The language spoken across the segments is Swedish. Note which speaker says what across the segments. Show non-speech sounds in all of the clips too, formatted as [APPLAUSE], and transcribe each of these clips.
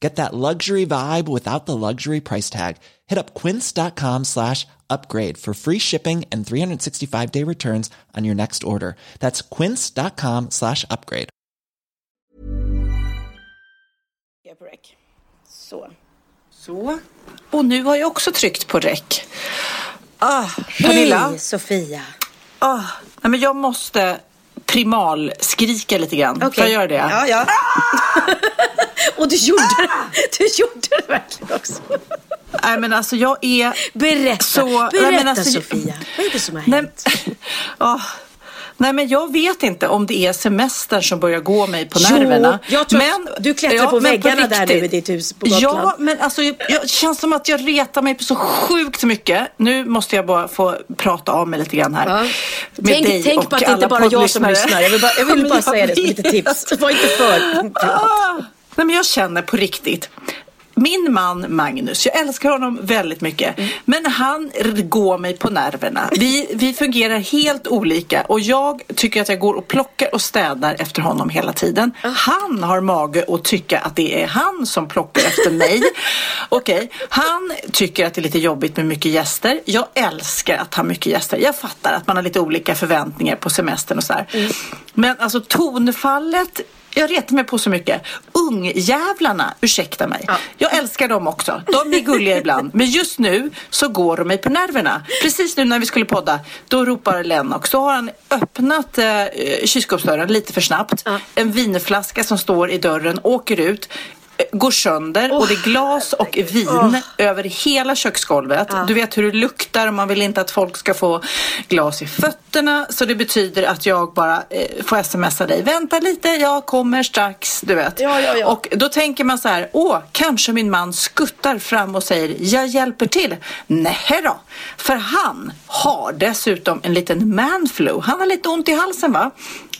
Speaker 1: Get that luxury vibe without the luxury price tag. Hit up quince.com slash upgrade for free shipping and 365 day returns on your next order. That's quince.com slash upgrade.
Speaker 2: Så. Så. Och nu har jag också tryckt på rec. Ah, Pernilla.
Speaker 3: Hej Sofia.
Speaker 2: Ah, nej, men jag måste primalskrika lite grann. Får jag göra det?
Speaker 3: Ja, ja. [LAUGHS] [LAUGHS] Och du gjorde det. Du gjorde det verkligen också.
Speaker 2: Nej men alltså jag är
Speaker 3: Berätta,
Speaker 2: så...
Speaker 3: berätta
Speaker 2: nej, men alltså,
Speaker 3: Sofia. Vad är det som har
Speaker 2: Nej,
Speaker 3: hänt? [LAUGHS]
Speaker 2: ah, nej men jag vet inte om det är semestern som börjar gå mig på
Speaker 3: Jo,
Speaker 2: nerverna.
Speaker 3: jag tror att du klättrar på
Speaker 2: men
Speaker 3: väggarna där
Speaker 2: riktigt.
Speaker 3: nu i ditt hus på Gotland.
Speaker 2: Ja, men alltså jag, jag känns som att jag retar mig på så sjukt mycket. Nu måste jag bara få prata av mig lite grann här.
Speaker 3: Ja.
Speaker 2: Med
Speaker 3: Tänk,
Speaker 2: dig
Speaker 3: tänk
Speaker 2: och
Speaker 3: på att det inte bara är jag som lyssnar. Jag vill bara, jag vill [LAUGHS]
Speaker 2: Men
Speaker 3: bara säga det som lite tips. Var inte för
Speaker 2: nej, men jag känner på riktigt. Min man Magnus, jag älskar honom väldigt mycket.
Speaker 3: Mm.
Speaker 2: Men han går mig på nerverna. Vi, vi fungerar helt olika och jag tycker att jag går och plockar och städar efter honom hela tiden.
Speaker 3: Ah.
Speaker 2: Han har mage att tycka att det är han som plockar efter mig. [LAUGHS] Okej, han tycker att det är lite jobbigt med mycket gäster. Jag älskar att ha mycket gäster. Jag fattar att man har lite olika förväntningar på semestern och sådär.
Speaker 3: Mm.
Speaker 2: Men alltså tonfallet jag retar mig på så mycket. Ungjävlarna, ursäkta mig. Jag älskar dem också. De är gulliga [LAUGHS] ibland. Men just nu så går de mig på nerverna. Precis nu när vi skulle podda, då ropar Lennox. Så har han öppnat eh, kylskåpsdörren lite för snabbt. En vinflaska som står i dörren åker ut. Går sönder och det är glas och vin över hela köksgolvet. Du vet hur det luktar och man vill inte att folk ska få glas i fötterna. Så det betyder att jag bara eh, får smsa dig. Vänta lite, jag kommer strax. Du vet.
Speaker 3: Ja, ja, ja.
Speaker 2: Och då tänker man så här. Åh, kanske min man skuttar fram och säger jag hjälper till. Nej då. För han har dessutom en liten manflu. Han har lite ont i halsen va?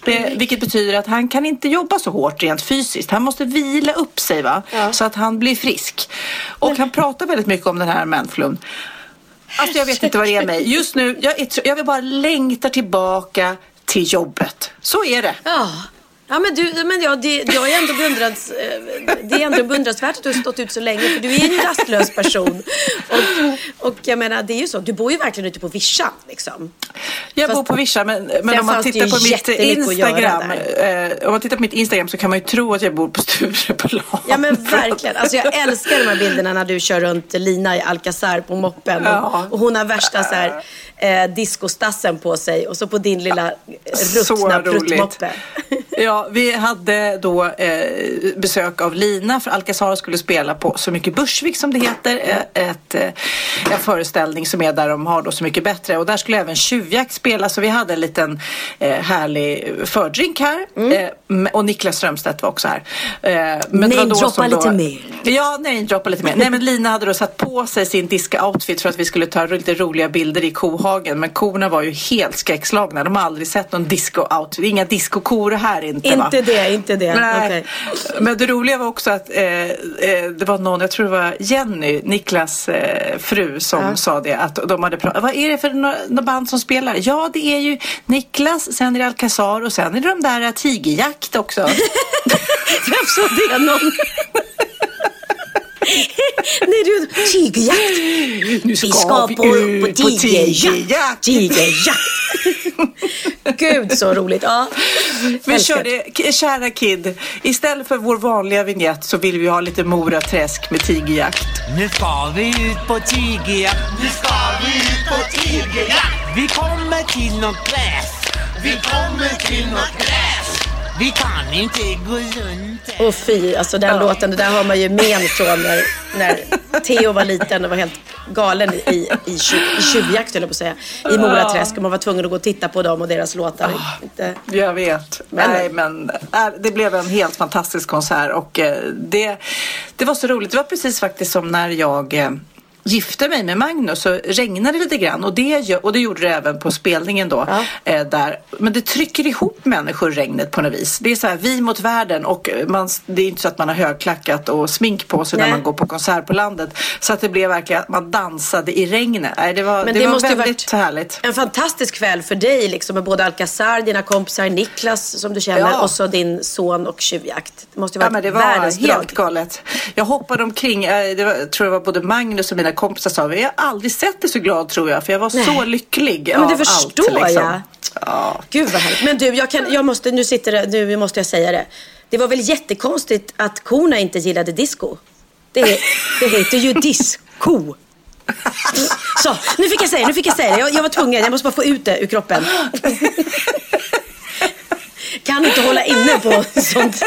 Speaker 2: Eh, vilket betyder att han kan inte jobba så hårt rent fysiskt. Han måste vila upp sig va? så att han blir frisk. Och han pratar väldigt mycket om den här manflun. Alltså jag vet inte vad det är mig. Just nu, jag, är, jag vill bara längtar tillbaka till jobbet. Så är det.
Speaker 3: Ja. Ja men du, men ja, det, jag är ändå beundrans, eh, det är ändå beundransvärt att du har stått ut så länge för du är en rastlös person. Och, och jag menar det är ju så, du bor ju verkligen ute på vischan liksom.
Speaker 2: Jag
Speaker 3: Fast-
Speaker 2: bor på Vischa men, men om man
Speaker 3: det
Speaker 2: tittar
Speaker 3: ju
Speaker 2: på mitt Instagram eh, Om man tittar på mitt Instagram så kan man ju tro att jag bor på Stureplan.
Speaker 3: Ja men verkligen. Alltså jag älskar de här bilderna när du kör runt Lina i Alcazar på moppen.
Speaker 2: Ja.
Speaker 3: Och, och hon har värsta så här, eh, discostassen på sig och så på din lilla ruttna pruttmoppe. [LAUGHS]
Speaker 2: Ja, vi hade då eh, besök av Lina för Alcazar skulle spela på Så mycket Bursvik som det heter. eh, Ett, eh, en föreställning som är där de har då Så mycket bättre. Och där skulle även Tjuvjakt spela så vi hade en liten eh, härlig fördrink här.
Speaker 3: Mm.
Speaker 2: Eh, och Niklas Strömstedt var också här. Eh, men
Speaker 3: Namedroppa lite
Speaker 2: då-
Speaker 3: mer.
Speaker 2: Ja, namedroppa lite mer. Nej men Lina hade då satt på sig sin diska-outfit för att vi skulle ta lite roliga bilder i kohagen. Men korna var ju helt skräckslagna. De har aldrig sett någon disco-outfit. Inga disco-kor här inte va?
Speaker 3: Inte det, inte det.
Speaker 2: Nej.
Speaker 3: Okej.
Speaker 2: Men det roliga var också att eh, eh, det var någon, jag tror det var Jenny, Niklas eh, fru som sa det. Att de hade pratat, vad är det för några nå band som spelar? Ja det är ju Niklas, sen är det Alcazar och sen är det de där eh, Tigerjakt också. [LAUGHS]
Speaker 3: Vem sa det? Någon? [LAUGHS] [LAUGHS] Nej du, tigerjakt.
Speaker 2: Nu
Speaker 3: Vi ska på, på tigerjakt. Tigerjakt. [LAUGHS] Gud så roligt. Ja.
Speaker 2: Vi körde, kära Kid, istället för vår vanliga vignett så vill vi ha lite Mora Träsk med tigerjakt.
Speaker 4: Nu ska vi ut på tigerjakt. Nu ska vi ut på tigerjakt. Vi kommer till något gräs. Vi kommer till något gräs. Vi kan inte gå runt
Speaker 3: Och fy, alltså den låten, det där har man ju men från när, när Theo var liten och var helt galen i, i, i, tju- i tjuvjakt, höll jag på att säga. I Moraträsk och man var tvungen att gå och titta på dem och deras låtar. Inte...
Speaker 2: Jag vet.
Speaker 3: Men-
Speaker 2: Nej, men äh, det blev en helt fantastisk konsert och eh, det, det var så roligt. Det var precis faktiskt som när jag eh, gifte mig med Magnus så regnade det lite grann och det, och det gjorde det även på spelningen då. Eh, där. Men det trycker ihop människor regnet på något vis. Det är så här vi mot världen och man, det är inte så att man har högklackat och smink på sig när
Speaker 3: Nej.
Speaker 2: man går på konsert på landet. Så att det blev verkligen att man dansade i regnet. Nej, det var,
Speaker 3: Men
Speaker 2: det
Speaker 3: det
Speaker 2: var väldigt härligt.
Speaker 3: En fantastisk kväll för dig liksom med både Alcazar, dina kompisar, Niklas som du känner
Speaker 2: Ja.
Speaker 3: och så din son och tjuvjakt. Det måste ju
Speaker 2: Ja,
Speaker 3: varit
Speaker 2: men det var
Speaker 3: världens
Speaker 2: helt
Speaker 3: drag.
Speaker 2: galet. Jag hoppade omkring, eh, det var, jag tror det var både Magnus och mina kompisar sa, jag har aldrig sett dig så glad tror jag, för jag var så
Speaker 3: Nej.
Speaker 2: lycklig
Speaker 3: Ja, men det förstår
Speaker 2: allt. Liksom.
Speaker 3: jag.
Speaker 2: Ja.
Speaker 3: Gud vad härligt. Men du, jag, kan, jag måste, nu, sitter det, nu måste jag säga det. Det var väl jättekonstigt att korna inte gillade disco? Det, det heter ju disco. Så, nu fick jag säga det, nu fick jag säga det. Jag, jag var tvungen, jag måste bara få ut det ur kroppen. Kan inte hålla inne på sånt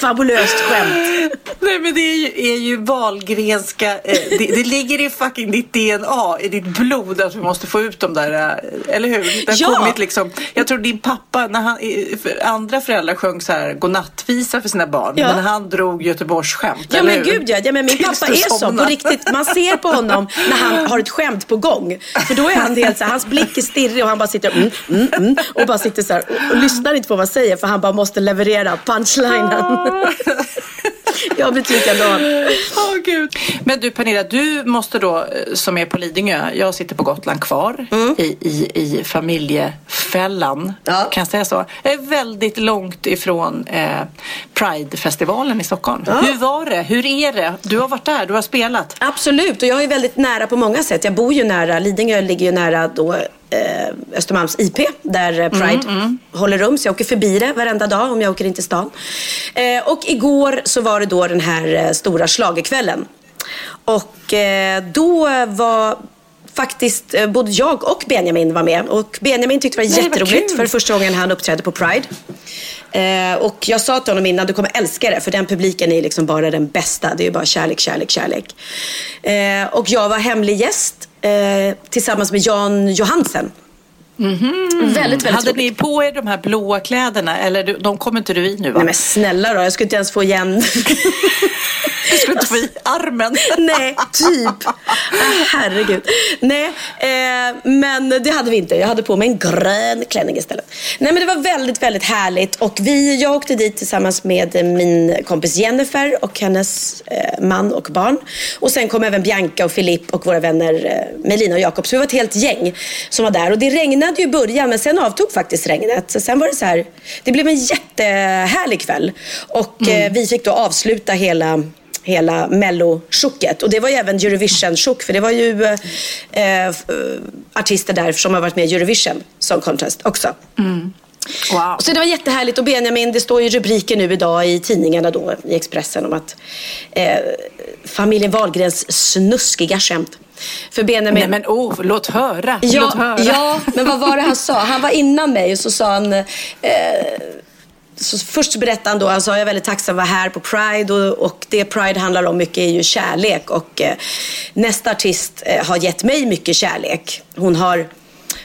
Speaker 3: fabulöst skämt.
Speaker 2: Nej men det är ju, är ju Wahlgrenska, eh, det, det ligger i fucking ditt DNA, i ditt blod att vi måste få ut dem där, eh, eller hur? Det
Speaker 3: Ja.
Speaker 2: kommit liksom, jag tror din pappa, när han, eh, för andra föräldrar sjöng så här godnattvisa för sina barn,
Speaker 3: Ja.
Speaker 2: men han drog Göteborgsskämt,
Speaker 3: Ja men
Speaker 2: hur?
Speaker 3: gud ja. ja men min
Speaker 2: Tills
Speaker 3: pappa är så på riktigt. Man ser på honom när han har ett skämt på gång. För då är han helt så här, hans blick är stirrig och han bara sitter mm, mm, mm, och bara sitter så här och, och lyssnar inte på vad man säger för han bara måste leverera punchlinen. [LAUGHS] Jag blir likadan.
Speaker 2: Åh gud. Men du Pernilla, du måste då eh, som är på Lidingö, jag sitter på Gotland kvar i, i, i familjefällan.
Speaker 3: Ja.
Speaker 2: Kan jag säga så? Jag är väldigt långt ifrån eh, Pridefestivalen i Stockholm. Hur var det? Hur är det? Du har varit där, du har spelat.
Speaker 3: Absolut, och jag är väldigt nära på många sätt. Jag bor ju nära, Lidingö ligger ju nära då eh, Östermalms IP där eh, Pride håller rum. Så jag åker förbi det varenda dag om jag åker in till stan. Eh, och igår så var det då den här eh, stora schlagerkvällen. Och eh, då var faktiskt eh, både jag och Benjamin var med. Och Benjamin tyckte det var
Speaker 2: Nej,
Speaker 3: jätteroligt för första gången han uppträdde på Pride. Eh, och jag sa till honom innan, du kommer älska det för den publiken är liksom bara den bästa. Det är bara kärlek, kärlek, kärlek. Eh, och jag var hemlig gäst eh, tillsammans med Jan Johansen. Väldigt, väldigt
Speaker 2: Hade
Speaker 3: roligt.
Speaker 2: ni på er de här blåa kläderna eller de kommer inte du i nu va?
Speaker 3: Nej men snälla då, jag skulle inte ens få igen. [LAUGHS]
Speaker 2: Du skulle inte få i armen. [LAUGHS]
Speaker 3: Nej, typ. Ah, herregud. Nej, eh, men det hade vi inte. Jag hade på mig en grön klänning istället. Nej, men det var väldigt, väldigt härligt. Och vi, jag åkte dit tillsammans med min kompis Jennifer och hennes eh, man och barn. Och sen kom även Bianca och Filip och våra vänner eh, Melina och Jakob. Så vi var ett helt gäng som var där. Och det regnade ju i början, men sen avtog faktiskt regnet. Så sen var det så här, det blev en jättehärlig kväll. Och eh, vi fick då avsluta hela hela mellotjocket. Och det var ju även Eurovision-tjock för det var ju eh, eh, artister där som har varit med i Eurovision Song Contest också.
Speaker 2: Wow.
Speaker 3: Så det var jättehärligt och Benjamin, det står ju rubriker nu idag i tidningarna då, i Expressen om att eh, familjen Wahlgrens snuskiga skämt. För Benjamin...
Speaker 2: Nej men oh, låt höra. låt
Speaker 3: Ja,
Speaker 2: höra.
Speaker 3: ja, men vad var det han sa? Han var innan mig och så sa han... Eh, så först berättade han då, sa jag är väldigt tacksam att vara här på Pride och, och det Pride handlar om mycket är ju kärlek och eh, nästa artist eh, har gett mig mycket kärlek. Hon har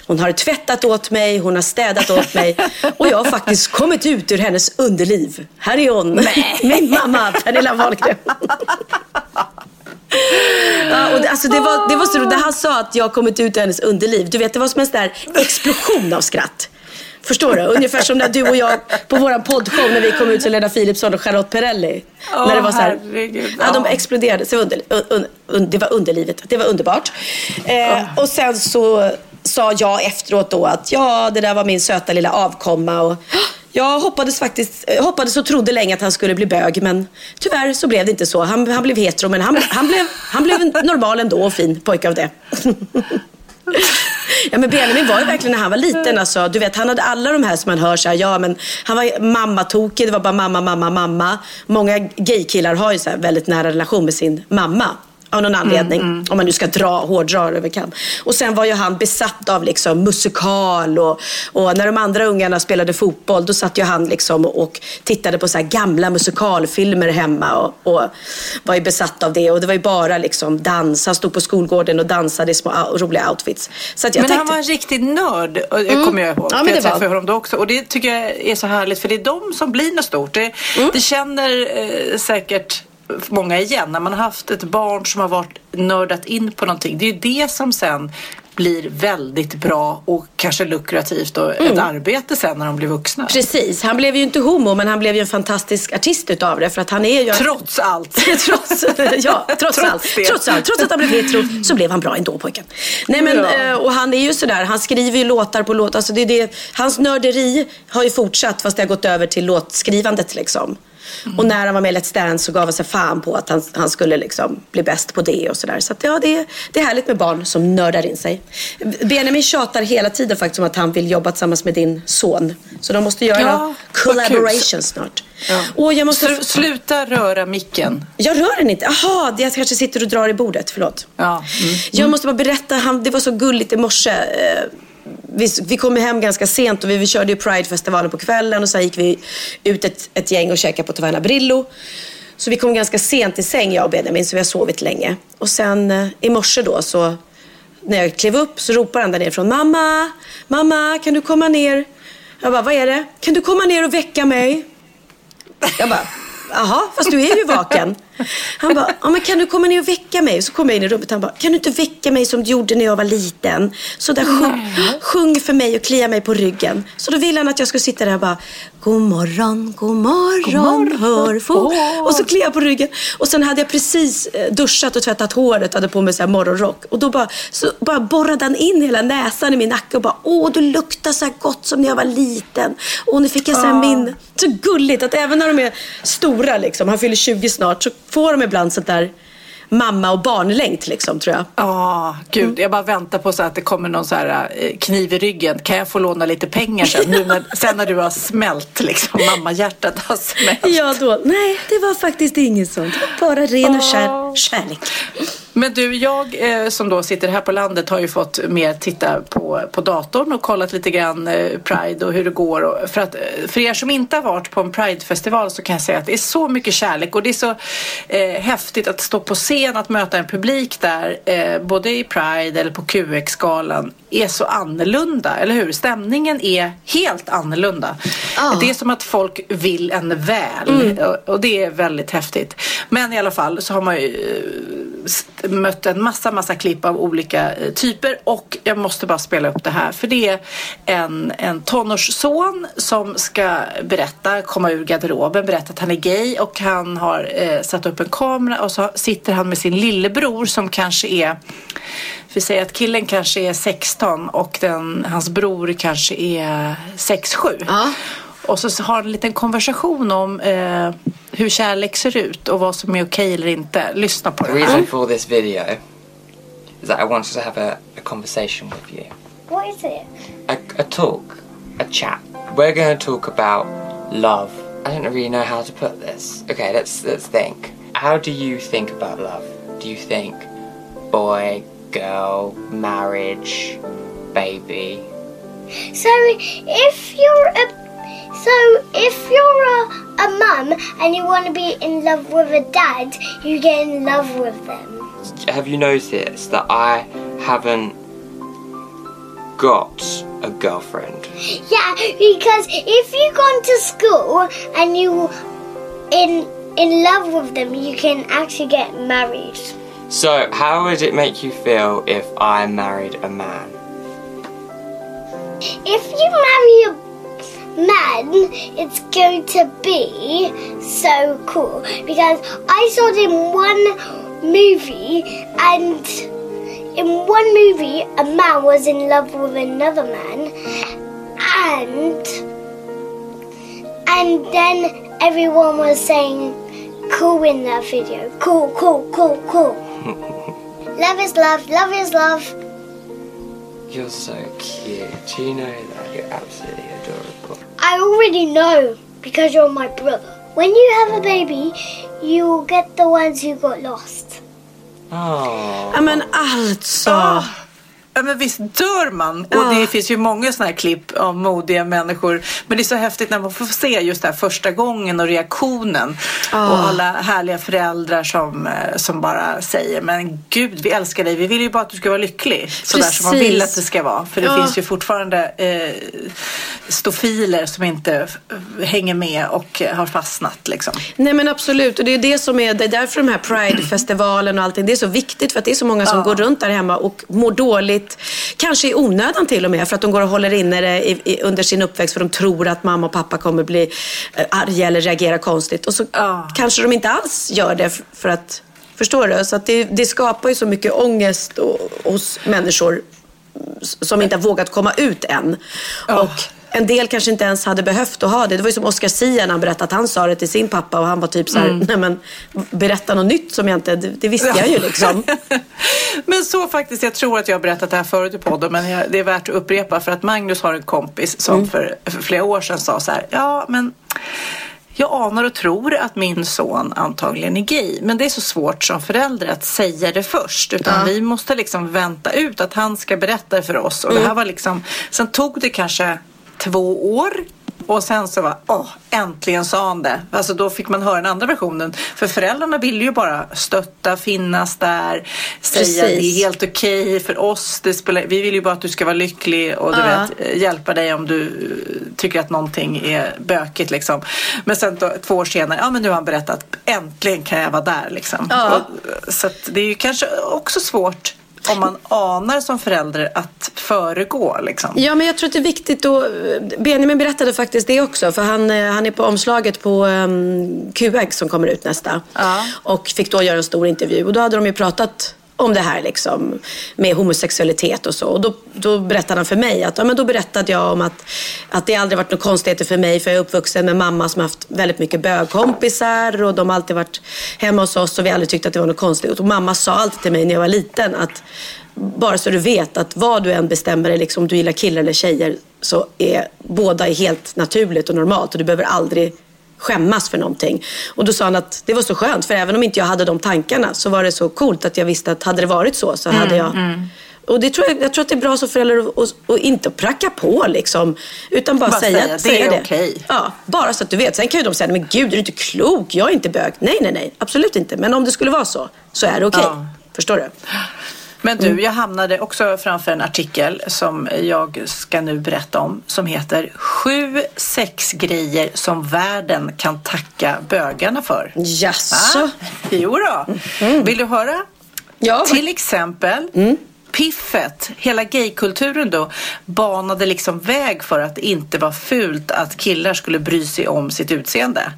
Speaker 3: hon har tvättat åt mig, hon har städat åt mig [LAUGHS] och jag har faktiskt kommit ut ur hennes underliv. Här är hon, [LAUGHS] min mamma Pernilla Wahlgren. [LAUGHS] Ja, och det, alltså det, var, det var så roligt. Han sa att jag kommit ut ur hennes underliv. Du vet, det var som en sån där explosion av skratt. Förstår du? Ungefär som när du och jag på vår poddshow när vi kom ut till Lena Philipsson och Charlotte Perrelli.
Speaker 2: Åh,
Speaker 3: när det var så här,
Speaker 2: herregud,
Speaker 3: ja, de exploderade. Så under, un, un, det var underlivet. Det var underbart. Eh, och sen så sa jag efteråt då att ja, det där var min söta lilla avkomma. Och, jag hoppades faktiskt, jag hoppades och trodde länge att han skulle bli bög men tyvärr så blev det inte så. Han, han blev hetero men han, han, blev, han blev normal ändå och fin pojke av det. [LAUGHS] [LAUGHS] Ja men Benjamin var ju verkligen när han var liten alltså, du vet han hade alla de här som man hör så här, ja men han var mammatokig, det var bara mamma, mamma, mamma. Många gaykillar har ju så här väldigt nära relation med sin mamma. Av någon anledning. Om man nu ska dra, hårdra över kam. Och sen var ju han besatt av liksom musikal och, och när de andra ungarna spelade fotboll då satt ju han liksom och tittade på så gamla musikalfilmer hemma och, och var ju besatt av det. Och det var ju bara liksom dans. Han stod på skolgården och dansade i små roliga outfits. Så jag
Speaker 2: Men
Speaker 3: tänkte,
Speaker 2: han var en riktig nörd, och det kommer jag ihåg.
Speaker 3: Ja, men
Speaker 2: jag
Speaker 3: det var-
Speaker 2: träffade honom då också. Och det tycker jag är så härligt, för det är de som blir något stort. Det,
Speaker 3: Mm.
Speaker 2: det känner eh, säkert många igen. När man har haft ett barn som har varit nördat in på någonting. Det är ju det som sen blir väldigt bra och kanske lukrativt och
Speaker 3: Mm.
Speaker 2: ett arbete sen när de blir vuxna.
Speaker 3: Precis, han blev ju inte homo men han blev ju en fantastisk artist utav det för att han är ju...
Speaker 2: Trots allt. [LAUGHS]
Speaker 3: trots, ja, trots,
Speaker 2: Trots
Speaker 3: allt.
Speaker 2: det.
Speaker 3: Trots allt. Trots att han blev hetero så blev han bra ändå pojken. Nej men,
Speaker 2: Ja.
Speaker 3: eh, och han är ju sådär, han skriver ju låtar på låtar. Alltså det är det, hans nörderi har ju fortsatt fast det har gått över till låtskrivandet liksom. Och när han var med i Let's Dance så gav han sig fan på att han, han skulle liksom bli bäst på det och sådär. Så att, ja, det, är- det är härligt med barn som nördar in sig. Benjamin tjatar hela tiden faktiskt om att han vill jobba tillsammans med din son. Så de måste göra
Speaker 2: Ja,
Speaker 3: collaboration snart.
Speaker 2: Ja.
Speaker 3: Och jag måste...
Speaker 2: Slu- Sluta röra micken.
Speaker 3: Jag rör den inte. Jaha, jag kanske sitter och drar i bordet. Förlåt.
Speaker 2: Ja. Mm.
Speaker 3: Jag måste bara berätta, han, det var så gulligt i morse. Vi, vi kom hem ganska sent och vi, vi körde ju Pride-festivalen på kvällen och sen gick vi ut ett, ett gäng och käkade på Taverna Brillo. Så vi kom ganska sent i säng, jag och Benjamin, så vi har sovit länge. Och sen eh, i morse då så, när jag klev upp så ropar han där nerifrån, mamma, mamma, kan du komma ner? Jag bara, vad är det? Kan du komma ner och väcka mig? Jag bara, jaha, fast du är ju vaken. Han bara, ja, men kan du komma ner och väcka mig? Så kom jag in i rummet han bara, kan du inte väcka mig som du gjorde när jag var liten? Så där sjung, sjung för mig och klia mig på ryggen. Så då ville han att jag skulle sitta där och bara, god morgon, god morgon, hör få. Och så kliade jag på ryggen. Och sen hade jag precis eh, duschat och tvättat håret och hade på mig så här morgonrock. Och då bara, så bara borrade han in hela näsan i min nacke och bara, åh du luktar så här gott som när jag var liten. Och nu fick jag så här minne. Så gulligt att även när de är stora liksom, han fyller 20 snart, så får de ibland sånt där mamma och barnlängt liksom tror jag.
Speaker 2: Ja, gud. Jag bara väntar på så att det kommer någon så här eh, kniv i ryggen. Kan jag få låna lite pengar sen? Nu när, sen när du har smält liksom. Mammahjärtat har smält.
Speaker 3: Ja då, nej det var faktiskt inget sånt. Bara ren och kär, kärlek.
Speaker 2: Men du, jag eh, som då sitter här på landet har ju fått mer titta på, på datorn och kollat lite grann eh, Pride och hur det går. För, att, eh, för er som inte har varit på en Pride-festival så kan jag säga att det är så mycket kärlek och det är så eh, häftigt att stå på scen, att möta en publik där, eh, både i Pride eller på QX-galan, är så annorlunda, eller hur? Stämningen är helt annorlunda. Det är som att folk vill en väl och, och det är väldigt häftigt. Men i alla fall så har man ju mött en massa, massa klipp av olika eh, typer och jag måste bara spela upp det här för det är en, en tonårsson som ska berätta, komma ur garderoben, berätta att han är gay och han har eh, satt upp en kamera och så sitter han med sin lillebror som kanske är vi säger att killen kanske är 16 och den, hans bror kanske är 6-7.
Speaker 3: Ja.
Speaker 2: Och så har en liten konversation om eh, hur kärlek ser ut och vad som är okej eller inte. Lyssna på det här.
Speaker 5: reason for this video is that I wanted to have a, a conversation with you.
Speaker 6: What is it?
Speaker 5: A, a talk, a chat. We're going to talk about love. I don't really know how to put this. Okay, let's let's think. How do you think about love? Do you think boy, girl, marriage, baby?
Speaker 6: So if you're a so if you're a, a mum and you want to be in love with a dad, you get in love with them.
Speaker 5: Have you noticed that I haven't got a girlfriend?
Speaker 6: Yeah, because if you gone to school and you in in love with them, you can actually get married.
Speaker 5: So, how would it make you feel if I married a man?
Speaker 6: If you marry a man, it's going to be so cool because I saw it in one movie and in one movie a man was in love with another man and and then everyone was saying cool in that video. Cool, cool, cool, cool. [LAUGHS] love is love, love is love.
Speaker 5: You're so cute. Do you know that? You're absolutely.
Speaker 6: I already know because you're my brother. When you have a baby, you will get the ones who got lost.
Speaker 3: Ja men alltså.
Speaker 2: Ja, men visst dör man? Och det finns ju många sådana här klipp av modiga människor. Men det är så häftigt när man får se just det här första gången och reaktionen. Och alla härliga föräldrar som, eh, som bara säger Men gud, vi älskar dig. Vi vill ju bara att du ska vara lycklig. Sådär som man vill att det ska vara. För det
Speaker 3: Ja.
Speaker 2: finns ju fortfarande eh, stofiler som inte hänger med och eh, har fastnat liksom.
Speaker 3: Nej men absolut och det är det som är, det är därför de här Pride-festivalen och allting, det är så viktigt för att det är så många som går runt där hemma och mår dåligt, kanske i onödan till och med för att de går och håller inne det i, i, under sin uppväxt för de tror att mamma och pappa kommer bli eh, arga eller reagera konstigt och så
Speaker 2: Ja.
Speaker 3: kanske de inte alls gör det för att, förstår du? Så att det, det skapar ju så mycket ångest och, hos människor som inte har vågat komma ut än. Och en del kanske inte ens hade behövt att ha det. Det var ju som Oscar Sia när han berättade att han sa det till sin pappa och han var typ så här, nej men berätta något nytt som jag inte, det, det visste jag ju liksom. [LAUGHS]
Speaker 2: Men så faktiskt, jag tror att jag har berättat det här förut i podden men jag, det är värt att upprepa för att Magnus har en kompis som
Speaker 3: Mm.
Speaker 2: för, för flera år sedan sa så här, ja men jag anar och tror att min son antagligen är gay. Men det är så svårt som förälder att säga det först. Utan vi måste liksom vänta ut att han ska berätta det för oss. Och
Speaker 3: Mm.
Speaker 2: det här var liksom, sen tog det kanske två år. Och sen så var åh, äntligen sa han det. Alltså då fick man höra den andra versionen. För föräldrarna ville ju bara stötta, finnas där, säga
Speaker 3: Precis.
Speaker 2: det är helt okej för oss. Det spelar, vi vill ju bara att du ska vara lycklig och du
Speaker 3: Ja.
Speaker 2: vet, hjälpa dig om du eh, tycker att någonting är bökigt liksom. Men sen då, två år senare, ja men nu har han berättat, äntligen kan jag vara där liksom.
Speaker 3: Ja.
Speaker 2: Och, så det är ju kanske också svårt om man anar som förälder att föregå liksom.
Speaker 3: Ja, men jag tror att det är viktigt att... Benjamin berättade faktiskt det också. För han, eh, han är på omslaget på um, QX som kommer ut nästa.
Speaker 2: Ja.
Speaker 3: Och fick då göra en stor intervju. Och då hade de ju pratat om det här liksom, med homosexualitet och så. Och då, då berättade han för mig att, ja, men då berättade jag om att, att det aldrig varit några konstigheter för mig för jag är uppvuxen med mamma som haft väldigt mycket bögkompisar och de har alltid varit hemma hos oss och vi har aldrig tyckt att det var något konstigt. Och mamma sa alltid till mig när jag var liten att bara så du vet att vad du än bestämmer dig, liksom, om du gillar killar eller tjejer, så är båda är helt naturligt och normalt och du behöver aldrig skämmas för någonting. Och då sa han att det var så skönt, för även om inte jag hade de tankarna så var det så coolt att jag visste att hade det varit så så hade jag Och det tror jag, jag tror att det är bra som förälder att- att att inte pracka på liksom. Utan bara,
Speaker 2: Bara
Speaker 3: säga,
Speaker 2: säga, det
Speaker 3: säga
Speaker 2: är
Speaker 3: det.
Speaker 2: okej.
Speaker 3: Ja, bara så att du vet. Sen kan ju de säga, men gud är du inte klok? Jag är inte bög. Nej, nej, nej. Absolut inte. Men om det skulle vara så, så är det okej.
Speaker 2: Ja.
Speaker 3: Förstår du?
Speaker 2: Men
Speaker 3: Mm.
Speaker 2: du, jag hamnade också framför en artikel som jag ska nu berätta om som heter Sju sexgrejer som världen kan tacka bögarna för.
Speaker 3: Jaså?
Speaker 2: Va? Jo då. Vill du höra?
Speaker 3: Mm. Ja,
Speaker 2: Till exempel Piffet, hela gaykulturen då banade liksom väg för att det inte var fult att killar skulle bry sig om sitt utseende.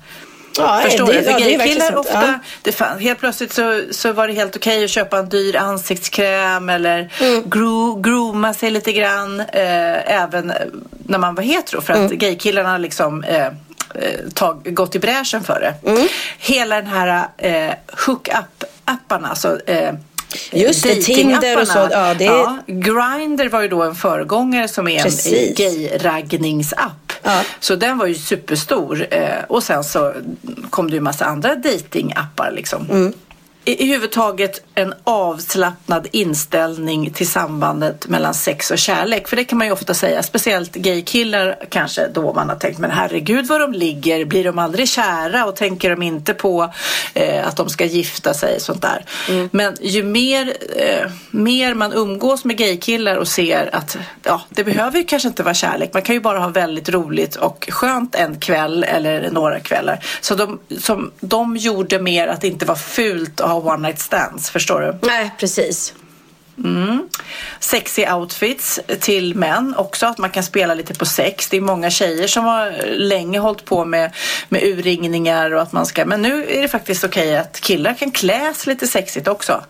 Speaker 3: Ja,
Speaker 2: Förstår
Speaker 3: det-
Speaker 2: du? För
Speaker 3: ja,
Speaker 2: gaykillar ofta,
Speaker 3: Ja.
Speaker 2: det fann, helt plötsligt så, så var det helt okej att köpa en dyr ansiktskräm eller
Speaker 3: Mm.
Speaker 2: gro, grooma sig lite grann. Eh, även när man var hetero. För att
Speaker 3: Mm.
Speaker 2: gaykillarna liksom eh, eh, tag, gått i bräschen för det.
Speaker 3: Mm.
Speaker 2: Hela den här eh, hook-up-apparna, alltså eh,
Speaker 3: Just det. Tinder och så, ja, det är-
Speaker 2: Grindr var ju då en föregångare som är en
Speaker 3: Precis.
Speaker 2: gay-raggningsapp.
Speaker 3: Ja.
Speaker 2: Så den var ju superstor. Eh, och sen så kom det ju massa andra datingappar liksom.
Speaker 3: Mm.
Speaker 2: I, I huvudtaget en avslappnad inställning till sambandet mellan sex och kärlek. För det kan man ju ofta säga, speciellt gaykillar kanske då man har tänkt men herregud vad de ligger, blir de aldrig kära och tänker de inte på eh, att de ska gifta sig och sånt där. Men ju mer, eh, mer man umgås med gaykillar och ser att ja, det behöver ju kanske inte vara kärlek, man kan ju bara ha väldigt roligt och skönt en kväll eller några kvällar. Så de, som, de gjorde mer att det inte var fult ha one night stands, förstår du?
Speaker 3: Nej, precis.
Speaker 2: Sexy outfits till män också, att man kan spela lite på sex. Det är många tjejer som har länge hållit på med, med urringningar och att man ska, men nu är det faktiskt okej att killar kan kläs lite sexigt också.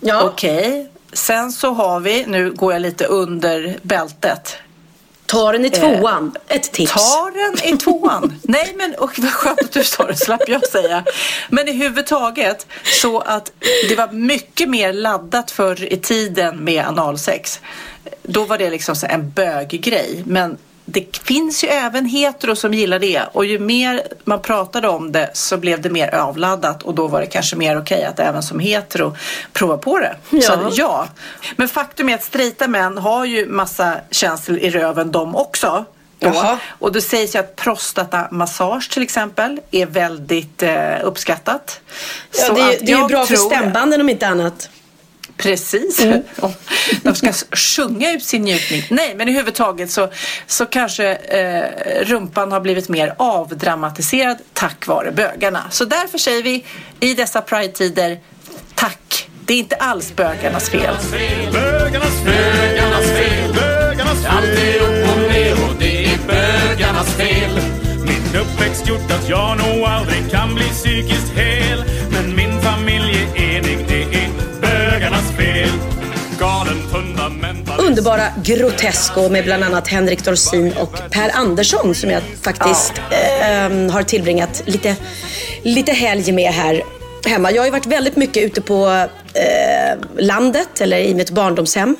Speaker 3: Ja.
Speaker 2: Okej, sen så har vi, nu går jag lite under bältet.
Speaker 3: Ta den i tvåan. Ett tips.
Speaker 2: Ta den i tvåan. Nej men och vad skönt att du sa det, slapp jag säga. Men i huvudtaget så att det var mycket mer laddat förr i tiden med analsex. Då var det liksom så en böggrej. Men det finns ju även hetero som gillar det och ju mer man pratade om det så blev det mer avladdat och då var det kanske mer okej att även som hetero prova på det.
Speaker 3: Ja.
Speaker 2: Så ja. Men faktum är att straighta män har ju massa känslor i röven de också. Då. Och det sägs ju att prostatamassage till exempel är väldigt eh, uppskattat.
Speaker 3: Ja, det, är, det är ju bra för stämbanden om inte annat.
Speaker 2: Precis.
Speaker 3: Mm.
Speaker 2: De ska sjunga ut sin njutning. Nej, men i huvudtaget så, så kanske eh, rumpan har blivit mer avdramatiserad tack vare bögarna. Så därför säger vi i dessa Pride-tider tack. Det är inte alls bögarnas fel.
Speaker 7: Bögarnas fel, bögarnas fel, bögarnas fel. Allt är upp och ner och det är bögarnas fel. Min uppväxt gjort att jag nog aldrig kan bli psykiskt hel.
Speaker 3: Underbara Grotesco med bland annat Henrik Dorsin och Per Andersson som jag faktiskt eh, har tillbringat lite, lite helg med här hemma. Jag har ju varit väldigt mycket ute på eh, landet eller i mitt barndomshem.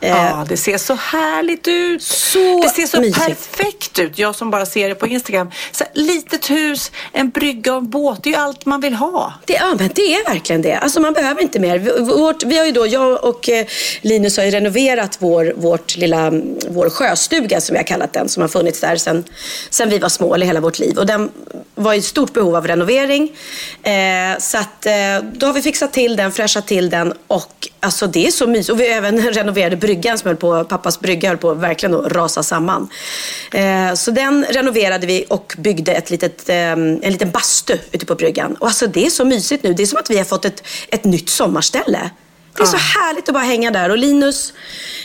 Speaker 3: Eh,
Speaker 2: Ja, det ser så härligt ut.
Speaker 3: Så
Speaker 2: det ser så
Speaker 3: mysigt.
Speaker 2: perfekt ut. Jag som bara ser det på Instagram. Så litet hus, en brygga och en båt. Det är ju allt man vill ha.
Speaker 3: Det, ja, men det är verkligen det. Alltså man behöver inte mer. Vårt, vi har ju då, jag och eh, Linus har ju renoverat vår, vårt lilla, vår sjöstuga som vi har kallat den. Som har funnits där sedan, sedan vi var små, eller hela vårt liv. Och den var i stort behov av renovering. Eh, så att, eh, då har vi fixat till den, fräschat till den. Och alltså det är så mysigt. Och vi även [LAUGHS] renoverade bryggan som höll på, pappas brygga höll på verkligen att rasa samman. Eh, så den renoverade vi och byggde ett litet, eh, en liten bastu ute på bryggan. Och alltså det är så mysigt nu. Det är som att vi har fått ett, ett nytt sommarställe. Det är så härligt att bara hänga där. Och Linus,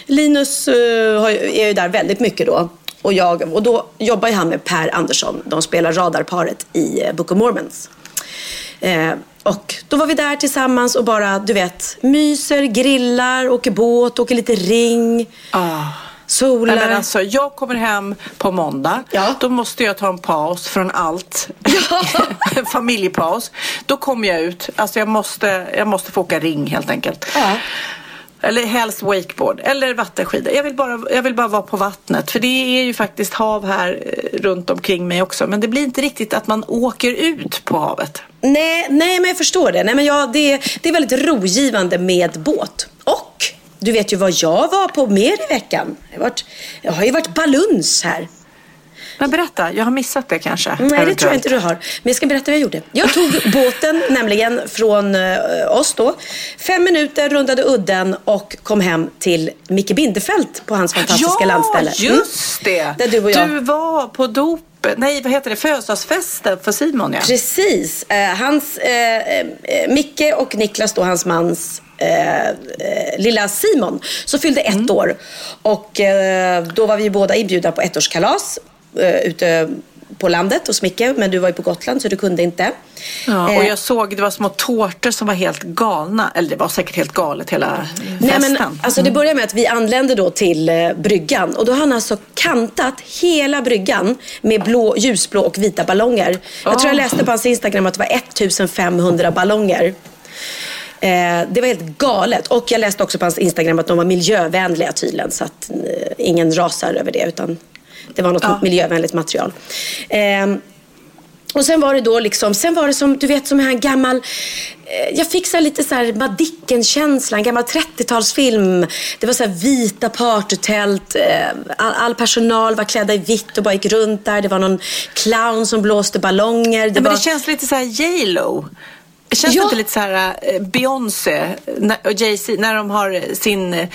Speaker 3: Linus ju- är ju där väldigt mycket då. Och, jag, och då jobbar ju han med Per Andersson. De spelar radarparet i eh, Book of Mormons. Eh, och då var vi där tillsammans och bara, du vet, myser, grillar, åker båt, åker lite ring,
Speaker 2: Ah.
Speaker 3: solar.
Speaker 2: Nej, men alltså, jag kommer hem på måndag.
Speaker 3: Ja.
Speaker 2: Då måste jag ta en paus från allt. en [LAUGHS] familjepaus. Då kommer jag ut. Alltså, jag, måste, jag måste få åka ring helt enkelt.
Speaker 3: Ja.
Speaker 2: Eller helst wakeboard eller vattenskidor. Jag vill, bara, jag vill bara vara på vattnet. För det är ju faktiskt hav här eh, runt omkring mig också. Men det blir inte riktigt att man åker ut på havet.
Speaker 3: Nej, nej, men jag förstår det. Nej, men ja, det, det är väldigt rogivande med båt. Och du vet ju vad jag var på mer i veckan. Jag har, varit, jag har ju varit baluns här.
Speaker 2: Men berätta, jag har missat det kanske.
Speaker 3: Nej, det tror jag inte du har. Men jag ska berätta vad jag gjorde. Jag tog [LAUGHS] båten nämligen från eh, oss då. Fem minuter, rundade udden och kom hem till Micke Bindefeld på hans fantastiska
Speaker 2: ja,
Speaker 3: landställe. Mm.
Speaker 2: just det.
Speaker 3: Där du och jag.
Speaker 2: Du var på dopet, nej vad heter det, födelsedagsfesten för Simon ja.
Speaker 3: Precis. Eh, hans, eh, eh, Micke och Niklas, då hans mans eh, eh, lilla Simon, som fyllde ett
Speaker 2: Mm.
Speaker 3: år. Och då var vi båda inbjudna på ettårskalas eh, ute på landet hos Micke. Men du var ju på Gotland så du kunde inte.
Speaker 2: Ja, och
Speaker 3: Eh,
Speaker 2: jag såg det var små tårtor som var helt galna. Eller det var säkert helt galet hela
Speaker 3: Nej,
Speaker 2: festen.
Speaker 3: men, alltså det börjar med att vi anlände då till eh, bryggan och då har han alltså kantat hela bryggan med blå, ljusblå och vita ballonger. Jag tror jag
Speaker 2: Oh.
Speaker 3: läste på hans Instagram att det var 1500 ballonger. Eh, det var helt galet. Och jag läste också på hans Instagram att de var miljövänliga tydligen så att eh, ingen rasar över det utan det var något
Speaker 2: Ja.
Speaker 3: miljövänligt material. Eh, och sen var det då liksom, sen var det som, du vet som en gammal, eh, jag fick så lite så här Madicken-känsla, en gammal 30-talsfilm. Det var så här vita partytält, eh, all, all personal var klädda i vitt och bara gick runt där. Det var någon clown som blåste ballonger. Det
Speaker 2: Nej, men det känns lite så här J.Lo. Det känns
Speaker 3: Ja.
Speaker 2: inte lite så här eh, Beyoncé och Jay-Z när de har sin eh,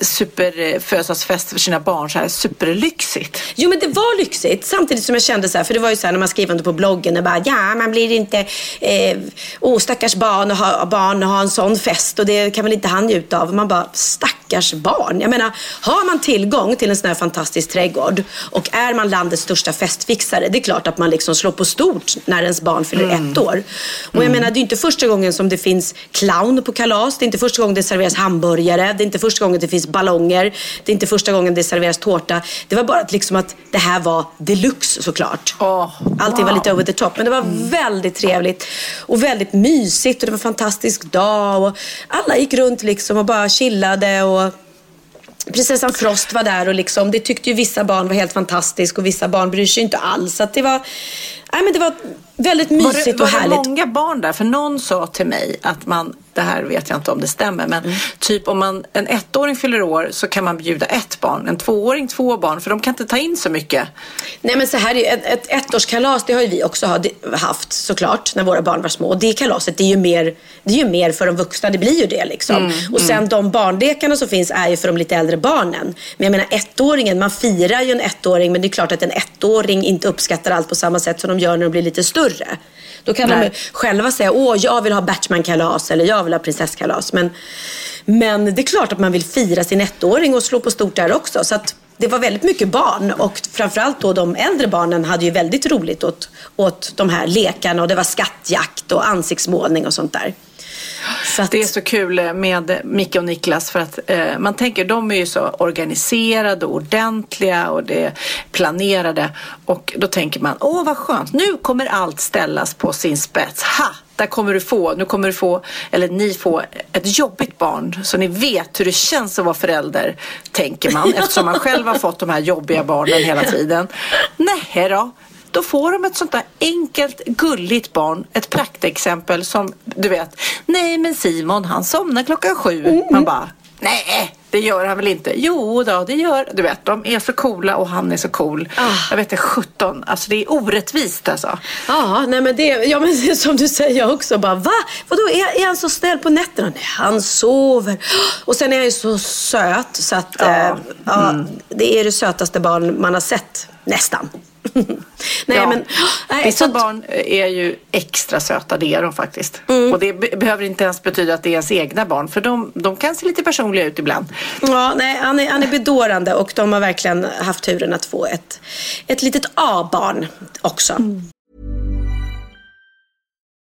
Speaker 2: superfödelsedagsfest för sina barn så här superlyxigt.
Speaker 3: Jo men det var lyxigt samtidigt som jag kände så här, för det var ju så här när man skrev det på bloggen och bara ja man blir inte, eh, oh stackars barn och ha, barn och ha en sån fest och det kan väl inte han njuta av. Man bara stackars barn. Jag menar har man tillgång till en sån här fantastisk trädgård och är man landets största festfixare det är klart att man liksom slår på stort när ens barn fyller ett år. Och jag menar det är inte första gången som det finns clown på kalas, det är inte första gången det serveras hamburgare, det är inte första gången det finns ballonger, det är inte första gången det serveras tårta. Det var bara att, liksom att det här var deluxe såklart.
Speaker 2: Åh,
Speaker 3: Allting var
Speaker 2: wow.
Speaker 3: lite over the top. Men det var väldigt trevligt och väldigt mysigt och det var en fantastisk dag. Och alla gick runt liksom och bara chillade. Och prinsessan Frost var där och liksom, det tyckte ju vissa barn var helt fantastiskt och vissa barn bryr sig inte alls. Så att det var, nej men det var väldigt
Speaker 2: Var
Speaker 3: mysigt
Speaker 2: det,
Speaker 3: och
Speaker 2: var
Speaker 3: härligt.
Speaker 2: det många barn där? För någon sa till mig att man, det här vet jag inte om det stämmer, men
Speaker 3: Mm.
Speaker 2: typ om man, en ettåring fyller år så kan man bjuda ett barn, en tvååring två barn, för de kan inte ta in så mycket.
Speaker 3: Nej men så här är ett, ett ettårskalas det har ju vi också ha- haft såklart när våra barn var små. Och det kalaset det är ju mer, det är ju mer för de vuxna, det blir ju det liksom.
Speaker 2: Mm,
Speaker 3: och sen de barnlekarna som finns är ju för de lite äldre barnen. Men jag menar ettåringen, man firar ju en ettåring men det är klart att en ettåring inte uppskattar allt på samma sätt som de gör när de blir lite större. Då kan
Speaker 2: Nej.
Speaker 3: de själva säga, åh jag vill ha Batman-kalas eller jag vill ha prinsesskalas. Men, men det är klart att man vill fira sin ettåring och slå på stort där också. Så att det var väldigt mycket barn och framförallt då de äldre barnen hade ju väldigt roligt åt, åt de här lekarna och det var skattjakt och ansiktsmålning och sånt där. Så att,
Speaker 2: Det är så kul med Micke och Niklas för att eh, man tänker de är ju så organiserade och ordentliga och det planerade och då tänker man åh vad skönt nu kommer allt ställas på sin spets. Ha! Där kommer du få, nu kommer du få, eller ni få ett jobbigt barn så ni vet hur det känns att vara förälder, tänker man [LAUGHS] eftersom man själv har fått de här jobbiga barnen hela tiden. Nej då, då får de ett sånt där enkelt, gulligt barn, ett praktexempel som du vet, nej men Simon han somnar klockan sju. Man bara, nej det gör han väl inte. Jo då, det gör, du vet de är så coola och han är så cool. Jag vet inte, 17, alltså det är orättvist alltså.
Speaker 3: Ja, nej men det, ja, men som du säger också. Bara, va? Vadå, är, är han så snäll på nätterna? Nej, han sover. Och sen är han ju så söt så att ja. ja, det är det sötaste barn man har sett. Nästan. [LAUGHS] nej,
Speaker 2: Ja.
Speaker 3: men, nej,
Speaker 2: Vissa
Speaker 3: så,
Speaker 2: barn är ju extra söta, det är de faktiskt. Och det be- behöver inte ens betyda att det är ens egna barn, för de, de kan se lite personliga ut ibland.
Speaker 3: Ja, nej, han, är, han är bedårande och de har verkligen haft turen att få ett, ett litet A-barn också.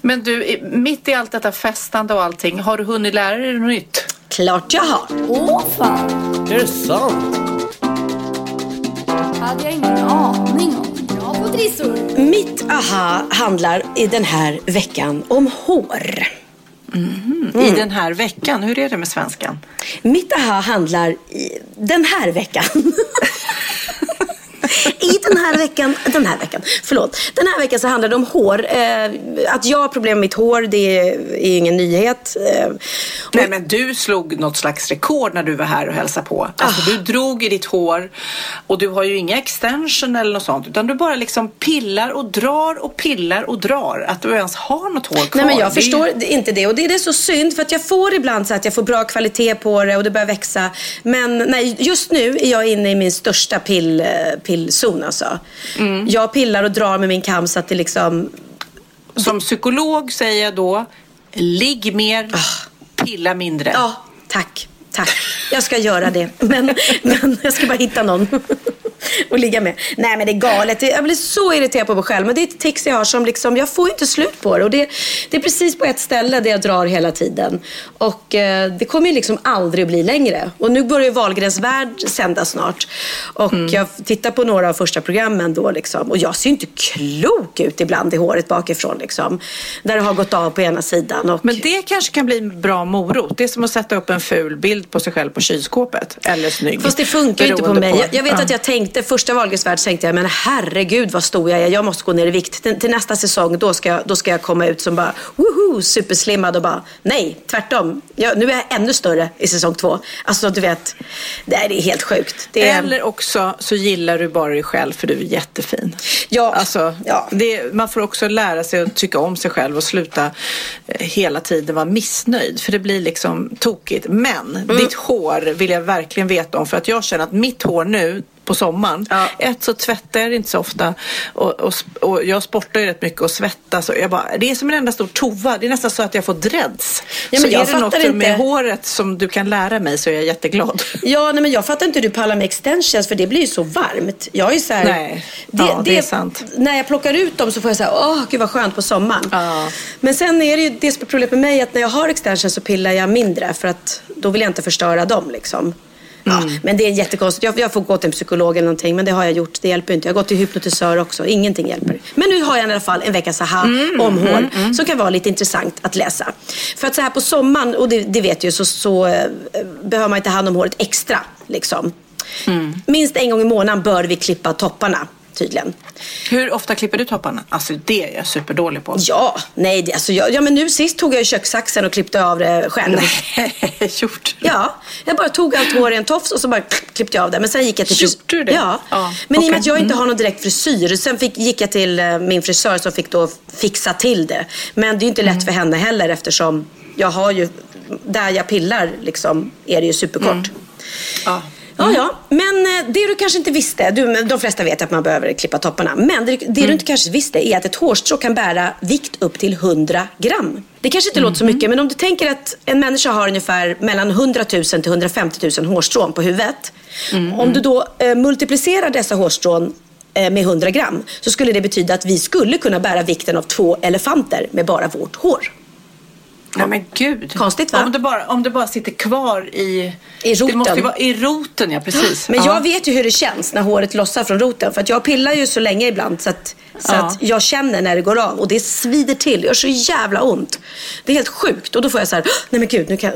Speaker 2: Men du, mitt i allt detta festande och allting, har du hunnit lära dig något nytt?
Speaker 3: Klart jag har.
Speaker 8: Åh fan,
Speaker 7: Är det sant?
Speaker 8: hade jag ingen aning om. Bra på trissor.
Speaker 3: Mitt aha handlar i den här veckan om hår.
Speaker 2: I den här veckan, hur är det med svenskan?
Speaker 3: Mitt aha handlar i den här veckan. [LAUGHS] I den här veckan, den här veckan, förlåt. Den här veckan så handlar det om hår. Eh, att jag har problem med mitt hår, det är, ingen nyhet. Eh,
Speaker 2: Nej men du slog något slags rekord när du var här och hälsade på. Alltså du drog i ditt hår och du har ju inga extension eller något sånt utan du bara liksom pillar och drar och pillar och drar. Att du ens har något hår kvar.
Speaker 3: Nej men jag
Speaker 2: det ju-
Speaker 3: förstår inte det och det är det så synd för att jag får ibland så att jag får bra kvalitet på det och det börjar växa. Men nej, just nu är jag inne i min största pill, eh, pillzon alltså.
Speaker 2: Mm.
Speaker 3: Jag pillar och drar med min kam så att det liksom
Speaker 2: Som psykolog säger jag då, ligg mer, pilla mindre.
Speaker 3: Ja, tack. Tack. Jag ska göra det. Men, men jag ska bara hitta någon att ligga med. Nej men det är galet. Jag blir så irriterad på mig själv. Men det är ett tics jag har som liksom, jag får inte slut på det. Och det, det är precis på ett ställe där jag drar hela tiden. Och eh, det kommer ju liksom aldrig att bli längre. Och nu börjar ju Wahlgrens värld sända snart. Och jag tittar på några av första programmen då liksom. Och jag ser ju inte klok ut ibland i håret bakifrån liksom. Där det har gått av på ena sidan. Och...
Speaker 2: Men det kanske kan bli en bra morot. Det är som att sätta upp en ful bild på sig själv på kylskåpet. Eller snygg.
Speaker 3: Fast det funkar ju inte på mig. Jag, jag vet
Speaker 2: Ja.
Speaker 3: att jag tänkte, första Wahlgrens värld tänkte jag, men herregud vad stor jag är. Jag måste gå ner i vikt. Till, till nästa säsong, då ska, jag- då ska jag komma ut som bara, woho, superslimmad och bara, nej, tvärtom. Jag, nu är jag ännu större i säsong två. Alltså du vet, det är, helt sjukt. Är,
Speaker 2: Eller också så gillar du bara dig själv för du är jättefin.
Speaker 3: Ja,
Speaker 2: Alltså,
Speaker 3: ja.
Speaker 2: det, man får också lära sig att tycka om sig själv och sluta eh, hela tiden vara missnöjd. För det blir liksom tokigt. Men
Speaker 3: Mm.
Speaker 2: ditt hår vill jag verkligen veta om. För att jag känner att mitt hår nu på sommaren.
Speaker 3: Ja.
Speaker 2: Ett så tvättar jag det inte så ofta. Och, och, och jag sportar ju rätt mycket och svettas. Och jag bara, det är som en enda stor tova. Det är nästan så att jag får dreads.
Speaker 3: Ja,
Speaker 2: så är det något
Speaker 3: fattar
Speaker 2: med
Speaker 3: inte.
Speaker 2: håret som du kan lära mig så är jag jätteglad.
Speaker 3: Ja, nej, men jag fattar inte hur du pallar med extensions för det blir ju så varmt. Jag är så här,
Speaker 2: Nej. Ja, det är sant.
Speaker 3: När jag plockar ut dem så får jag säga, åh gud vad skönt på sommaren.
Speaker 2: Ja.
Speaker 3: Men sen är det ju det som är problemet med mig att när jag har extensions så pillar jag mindre för att då vill jag inte förstöra dem liksom. Ja,
Speaker 2: Mm.
Speaker 3: men det är jättekonstigt. Jag, jag får gå till en psykolog eller någonting, men det har jag gjort. Det hjälper inte. Jag har gått till hypnotisör också. Ingenting hjälper. Men nu har jag i alla fall en veckas aha
Speaker 2: Mm,
Speaker 3: om hår som kan vara lite intressant att läsa. För att så här på sommaren, och det, det vet ju, så, så eh, behöver man inte hand om håret extra. Liksom.
Speaker 2: Mm.
Speaker 3: Minst en gång i månaden bör vi klippa topparna, tydligen.
Speaker 2: Hur ofta klipper du topparna? Alltså det är jag superdålig på.
Speaker 3: Ja, nej, det, alltså, jag, ja, men nu sist tog jag ju kökssaxen och klippte av det själv.
Speaker 2: Nej, [LAUGHS] gjort.
Speaker 3: Ja, jag bara tog allt hår i en tofs och så bara klippte jag av det. Men sen gick jag till
Speaker 2: Gjorde du det?
Speaker 3: Ja.
Speaker 2: Ja,
Speaker 3: Men i och med att jag inte
Speaker 2: Mm.
Speaker 3: har någon direkt frisyr. Sen fick, gick jag till eh, min frisör som fick då fixa till det. Men det är ju inte lätt
Speaker 2: Mm.
Speaker 3: för henne heller eftersom jag har ju, där jag pillar liksom, är det ju superkort.
Speaker 2: Ja.
Speaker 3: Ja, ja. Men eh, det du kanske inte visste, du, de flesta vet att man behöver klippa topparna. Men det, det du inte kanske visste är att ett hårstrå kan bära vikt upp till 100 gram. Det kanske inte låter så mycket, men om du tänker att en människa har ungefär mellan 100 000 till 150 000 hårstrån på huvudet. Om du då eh, multiplicerar dessa hårstrån eh, med 100 gram så skulle det betyda att vi skulle kunna bära vikten av två elefanter med bara vårt hår.
Speaker 2: Nej men gud.
Speaker 3: Konstigt va?
Speaker 2: Om det bara, om det bara sitter kvar i...
Speaker 3: I roten.
Speaker 2: Det måste vara i roten, ja precis. [GASPS]
Speaker 3: Men
Speaker 2: ja.
Speaker 3: jag vet ju hur det känns när håret lossar från roten. För att jag pillar ju så länge ibland så att, så
Speaker 2: Ja.
Speaker 3: att jag känner när det går av. Och det svider till, det gör så jävla ont. Det är helt sjukt. Och då får jag så här, nej men gud, nu kan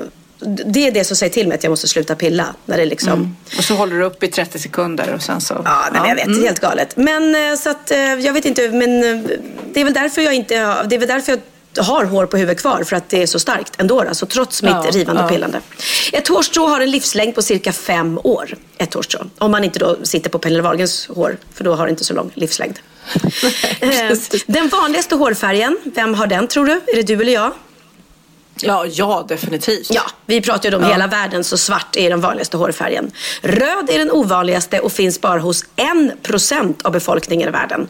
Speaker 3: det är det som säger till mig att jag måste sluta pilla. När det liksom...
Speaker 2: Mm. Och så håller du upp i 30 sekunder och sen så...
Speaker 3: Ja, nej, men jag vet. Det är helt galet. Men eh, så att, eh, jag vet inte, men eh, det är väl därför jag inte det är väl därför jag har hår på huvudet kvar för att det är så starkt ändå. Alltså trots mitt
Speaker 2: Ja,
Speaker 3: rivande
Speaker 2: ja.
Speaker 3: pillande. Ett hårstrå har en livslängd på cirka fem år. Ett hårstrå. Om man inte då sitter på Pernilla Wahlgrens hår, för då har det inte så lång livslängd. [LAUGHS] Eh, den vanligaste hårfärgen, vem har den tror du? Är det du eller jag?
Speaker 2: Ja, ja definitivt.
Speaker 3: Ja, vi pratar ju om
Speaker 2: Ja.
Speaker 3: hela världen så svart är den vanligaste hårfärgen. Röd är den ovanligaste och finns bara hos en procent av befolkningen i världen.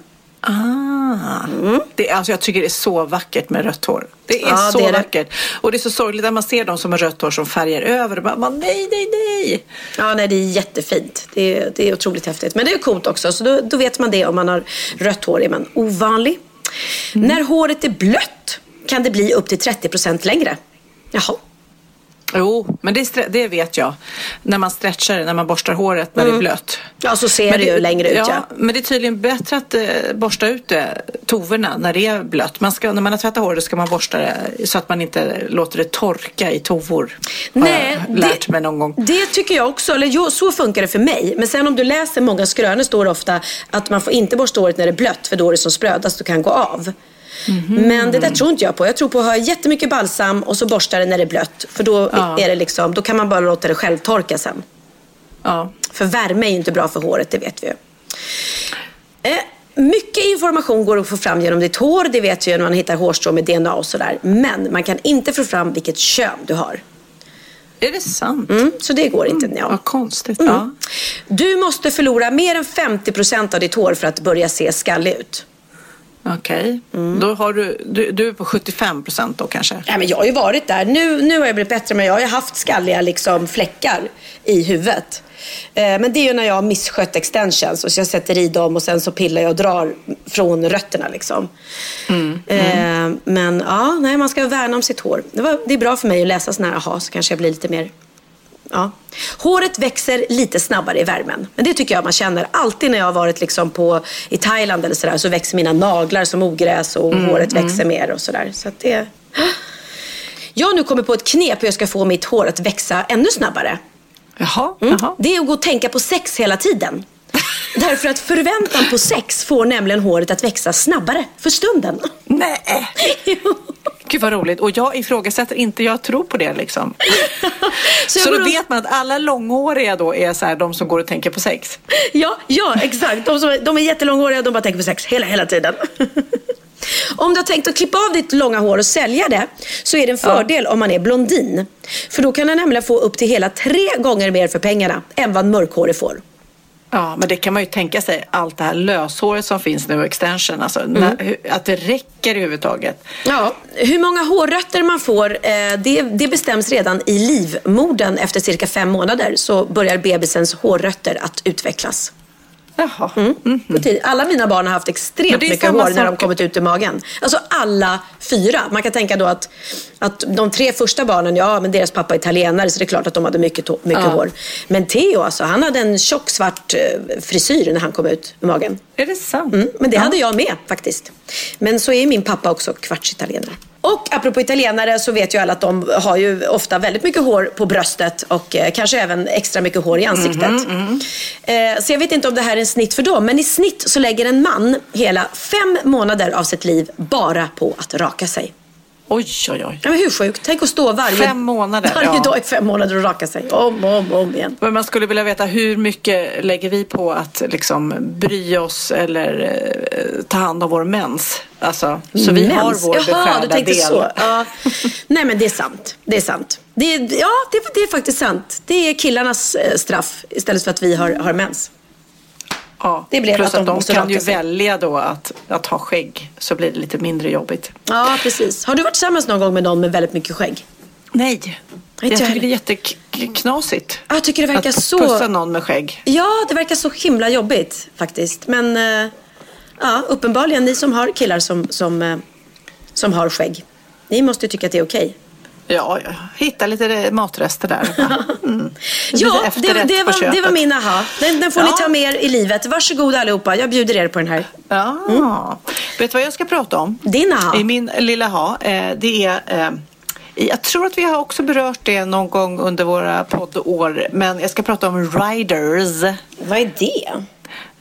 Speaker 2: Ah. Det, alltså jag tycker det är så vackert med rött hår. Det är
Speaker 3: Ja,
Speaker 2: så
Speaker 3: det är det.
Speaker 2: vackert. Och det är så sorgligt när man ser de som har rött hår som färgar över. Man, man, nej, nej, nej.
Speaker 3: Ja, nej, det är jättefint. Det är, det är otroligt häftigt. Men det är coolt också, så då, då vet man det. Om man har rött hår är man ovanlig. När håret är blött kan det bli upp till 30% längre. Jaha.
Speaker 2: Jo, men det, det vet jag. När man stretchar, när man borstar håret när det är blött.
Speaker 3: Ja, så ser
Speaker 2: Men
Speaker 3: det ju längre ut, ja.
Speaker 2: Men det är tydligen bättre att eh, borsta ut det, tovorna när det är blött. Man ska, när man har tvättat håret ska man borsta det så att man inte låter det torka i tovor. Har
Speaker 3: Nej,
Speaker 2: jag lärt mig någon gång.
Speaker 3: Det tycker jag också. Eller jo, så funkar det för mig. Men sen om du läser många skrönor står det ofta att man får inte borsta håret när det är blött för då är det som sprödast och kan gå av. Men det där tror inte jag på. Jag tror på att ha jättemycket balsam och så borsta det när det är blött. För då,
Speaker 2: Ja.
Speaker 3: är det liksom, då kan man bara låta det själv torka sen.
Speaker 2: Ja.
Speaker 3: För värme är ju inte bra för håret, det vet vi ju. Eh, mycket information går att få fram genom ditt hår. Det vet vi ju när man hittar hårstrå med DNA och sådär. Men man kan inte få fram vilket kön du har.
Speaker 2: Är det sant?
Speaker 3: Mm, så det går inte. Ja.
Speaker 2: Vad konstigt.
Speaker 3: Mm.
Speaker 2: Ja.
Speaker 3: Du måste förlora mer än 50% av ditt hår för att börja se skallig ut.
Speaker 2: Okej.
Speaker 3: Mm.
Speaker 2: Då har du, du, du är på 75 procent då kanske?
Speaker 3: Ja, men jag har ju varit där. Nu, nu har jag blivit bättre men jag har ju haft skalliga liksom, fläckar i huvudet. Eh, men det är ju när jag har misskött extensions och så jag sätter i dem och sen så pillar jag och drar från rötterna liksom. Eh, men ja, nej, man ska värna om sitt hår. Det, var, det är bra för mig att läsa sådana här, aha, så kanske jag blir lite mer Ja. Håret växer lite snabbare i värmen. Men det tycker jag man känner. Alltid när jag har varit liksom på, i Thailand eller sådär så växer mina naglar som ogräs och håret växer mer och sådär. Så att det... Jag har nu kommit på ett knep hur jag ska få mitt hår att växa ännu snabbare.
Speaker 2: Jaha.
Speaker 3: Mm.
Speaker 2: Jaha.
Speaker 3: Det är att gå och tänka på sex hela tiden. [LAUGHS] Därför att förväntan på sex får nämligen håret att växa snabbare för stunden.
Speaker 2: Nej! [LAUGHS] Gud vad roligt. Och jag ifrågasätter inte, jag tror på det liksom. [LAUGHS]
Speaker 3: Så
Speaker 2: Så, då
Speaker 3: och-
Speaker 2: vet man att alla långhåriga då är så här, de som går och tänker på sex.
Speaker 3: Ja, ja exakt. De, som, de är jättelånghåriga de bara tänker på sex hela, hela tiden. Om du har tänkt att klippa av ditt långa hår och sälja det så är det en fördel om man är blondin. För då kan du nämligen få upp till hela tre gånger mer för pengarna än vad en mörkhårig får.
Speaker 2: Ja, men det kan man ju tänka sig. Allt det här löshåret som finns nu, extension, alltså, när, hur- att det räcker överhuvudtaget.
Speaker 3: Ja, hur många hårrötter man får eh, det, det bestäms redan i livmodern. Efter cirka fem månader så börjar bebisens hårrötter att utvecklas.
Speaker 2: Jaha.
Speaker 3: På tid. Alla mina barn har haft extremt mycket hår när de kommit ut ur magen. Alltså alla fyra. Man kan tänka då att, att de tre första barnen, ja men deras pappa är italienare så det är klart att de hade mycket, mycket
Speaker 2: Ja.
Speaker 3: hår. Men Theo alltså, han hade en tjock svart eh, frisyr när han kom ut ur magen.
Speaker 2: Är det sant?
Speaker 3: Mm, men det hade jag med faktiskt. Men så är min pappa också kvartsitalienare. Och apropå italienare så vet ju alla att de har ju ofta väldigt mycket hår på bröstet och eh, kanske även extra mycket hår i ansiktet. Eh, så jag vet inte om det här är en snitt för dem, men i snitt så lägger en man hela fem månader av sitt liv bara på att raka sig.
Speaker 2: Oj, oj, oj.
Speaker 3: Men hur sjukt? Tänk att stå varje,
Speaker 2: Fem månader,
Speaker 3: varje
Speaker 2: ja.
Speaker 3: dag i fem månader och raka sig. Om och om, om igen.
Speaker 2: Men man skulle vilja veta hur mycket lägger vi på att liksom bry oss eller eh, ta hand om vår mens? Alltså, så vi har
Speaker 3: Mens.
Speaker 2: vår
Speaker 3: Jaha, du tänkte
Speaker 2: del.
Speaker 3: så. Ja. Nej men det är sant. Det är sant. Det är, ja, det, det är faktiskt sant. Det är killarnas eh, straff istället för att vi har, har mens.
Speaker 2: Ja,
Speaker 3: Det blev
Speaker 2: plus
Speaker 3: att
Speaker 2: att
Speaker 3: de måste
Speaker 2: kan ju
Speaker 3: sig.
Speaker 2: välja då att, att ha skägg så blir det lite mindre jobbigt.
Speaker 3: Ja, precis. Har du varit tillsammans någon gång med någon med väldigt mycket skägg?
Speaker 2: Nej, jag
Speaker 3: jag
Speaker 2: tycker det är jätteknasigt.
Speaker 3: Jag tycker det verkar
Speaker 2: att
Speaker 3: så...
Speaker 2: pussa någon med skägg.
Speaker 3: Ja, det verkar så himla jobbigt faktiskt. Men eh, ja, uppenbarligen, ni som har killar som, som, eh, som har skägg. Ni måste ju tycka att det är okej.
Speaker 2: Ja, jag hittar lite matrester där. [LAUGHS] Mm.
Speaker 3: Ja, det, det, var, det var min aha. Den, den får
Speaker 2: Ja.
Speaker 3: ni ta med er i livet. Varsågod allihopa, jag bjuder er på den här.
Speaker 2: Ja. Vet du vad jag ska prata om?
Speaker 3: Din aha.
Speaker 2: I min lilla ha. Eh, det är... Eh, jag tror att vi har också berört det någon gång under våra poddår. Men jag ska prata om riders.
Speaker 3: Vad är det?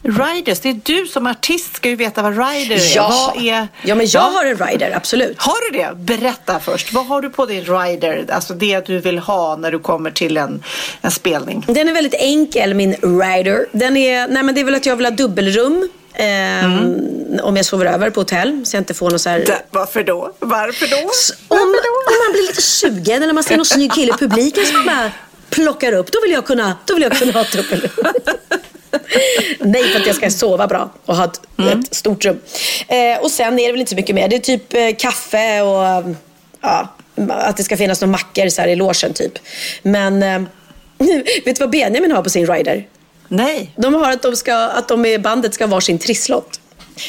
Speaker 2: Riders, det är du som artist ska ju veta vad rider är.
Speaker 3: Ja.
Speaker 2: Är...
Speaker 3: Ja, men jag har en rider, absolut.
Speaker 2: Har du det? Berätta först. Vad har du på din rider? Alltså det du vill ha när du kommer till en, en spelning.
Speaker 3: Den är väldigt enkel, min rider. Den är, nej men det är väl att jag vill ha dubbelrum. ehm, Om jag sover över på hotell så jag inte får något så här...
Speaker 2: Det, varför då? Varför då?
Speaker 3: Om, om man blir lite sugen eller man ser någon snygg kille i publiken som man bara plockar upp, då vill jag kunna, då vill jag kunna ha dubbelrum. [LAUGHS] Nej, för att jag ska sova bra och ha ett, ett stort rum. Eh, och sen är det väl inte så mycket mer. Det är typ eh, kaffe och ja, att det ska finnas några mackor så här i logen typ. Men eh, [LAUGHS] vet du vad Benjamin har på sin rider?
Speaker 2: Nej.
Speaker 3: De har att de, ska, att de i bandet ska ha varsin trisslott.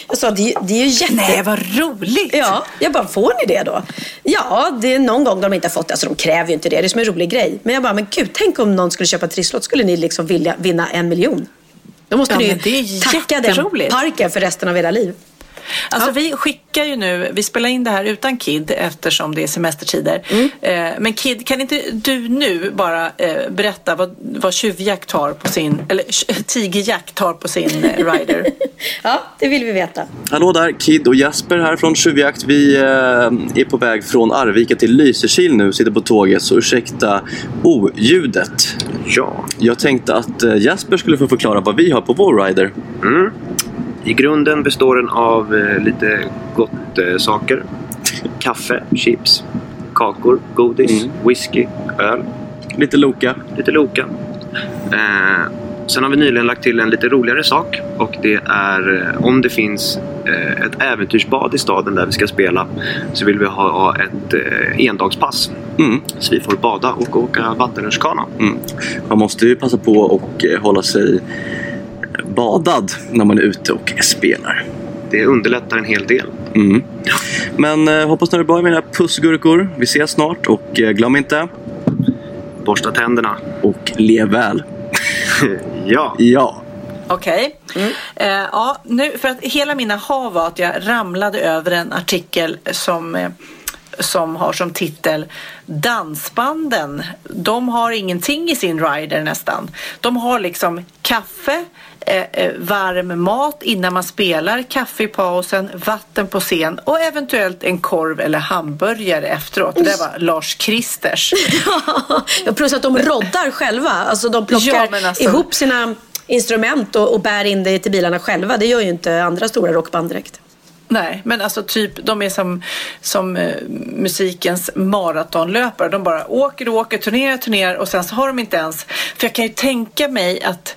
Speaker 3: Jag sa, det, är- det är ju jätte...
Speaker 2: Nej, vad roligt!
Speaker 3: Ja, jag bara, får ni det då? Ja, det är någon gång de inte har fått det. Alltså de kräver ju inte det, det är som en rolig grej. Men jag bara, men gud, tänk om någon skulle köpa trisslott, skulle ni liksom vilja vinna en miljon? Då måste
Speaker 2: Ja,
Speaker 3: ni tacka den parken för resten av era liv.
Speaker 2: Alltså vi skickar ju nu, vi spelar in det här utan Kid eftersom det är semestertider.
Speaker 3: Mm.
Speaker 2: Eh, men Kid, kan inte du nu bara eh, berätta vad, vad tjuvjakt tar på sin, eller [LAUGHS] tigerjakt tar på sin eh, rider? [LAUGHS]
Speaker 3: Ja, det vill vi veta.
Speaker 9: Hallå där, Kid och Jasper här från Tjuvjakt. Vi eh, är på väg från Arvika till Lysekil nu, sitter på tåget, så ursäkta oljudet.
Speaker 10: Ja.
Speaker 9: Jag tänkte att eh, Jasper skulle få förklara vad vi har på vår rider.
Speaker 10: Mm. I grunden består den av eh, lite gott eh, saker. Kaffe, chips, kakor, godis, whisky, öl.
Speaker 9: Lite Loka.
Speaker 10: Lite Loka. Eh, sen har vi nyligen lagt till en lite roligare sak och det är eh, om det finns eh, ett äventyrsbad i staden där vi ska spela så vill vi ha, ett eh, endagspass.
Speaker 9: Mm.
Speaker 10: Så vi får bada och åka vattenrutschkana.
Speaker 9: Mm. Man måste ju passa på och hålla sig badad när man är ute och spelar.
Speaker 10: Det underlättar en hel del.
Speaker 9: Mm. Men eh, hoppas ni har det bra med era pussgurkor. Vi ses snart och eh, glöm inte
Speaker 10: Borsta tänderna.
Speaker 9: och lev väl. [LAUGHS]
Speaker 10: ja.
Speaker 9: Ja.
Speaker 2: Okej. Eh, ja, nu, för att hela mina ha var att jag ramlade över en artikel som, eh, som har som titel Dansbanden, de har ingenting i sin rider nästan. De har liksom kaffe, eh, eh, varm mat innan man spelar, kaffe i pausen, vatten på scen och eventuellt en korv eller hamburgare efteråt. Det där var Lars Kristers. [LAUGHS]
Speaker 3: Ja, plus att de roddar själva. Alltså de plockar
Speaker 2: Ja, alltså-
Speaker 3: ihop sina instrument och, och bär in det till bilarna själva. Det gör ju inte andra stora rockband direkt.
Speaker 2: Nej, men alltså typ de är som, som eh, musikens maratonlöpare. De bara åker och åker, turnerar, turnerar och sen så har de inte ens... För jag kan ju tänka mig att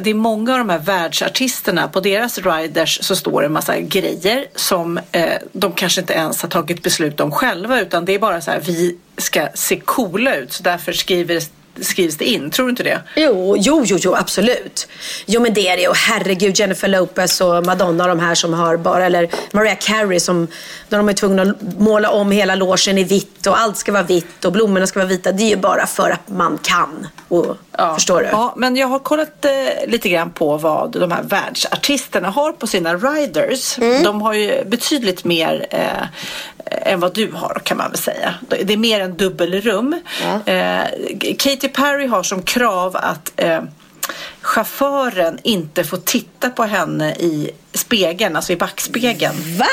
Speaker 2: det är många av de här världsartisterna, på deras riders så står det en massa grejer som eh, de kanske inte ens har tagit beslut om själva utan det är bara så här, vi ska se coola ut så därför skriver, skrivs det in. Tror du inte det?
Speaker 3: Jo, jo, jo, jo absolut. Jo, men det är det. Och herregud, Jennifer Lopez och Madonna, de här som har bara, eller Mariah Carey som, där de är tvungna att måla om hela logen i vitt och allt ska vara vitt och blommorna ska vara vita. Det är ju bara för att man kan. Och, Förstår du?
Speaker 2: Ja, men jag har kollat eh, lite grann på vad de här världsartisterna har på sina riders.
Speaker 3: Mm.
Speaker 2: De har ju betydligt mer eh, än vad du har kan man väl säga. Det är mer än dubbelrum. Eh, Katy Perry har som krav att eh, chauffören inte får titta på henne i spegeln, alltså i backspegeln.
Speaker 3: Va?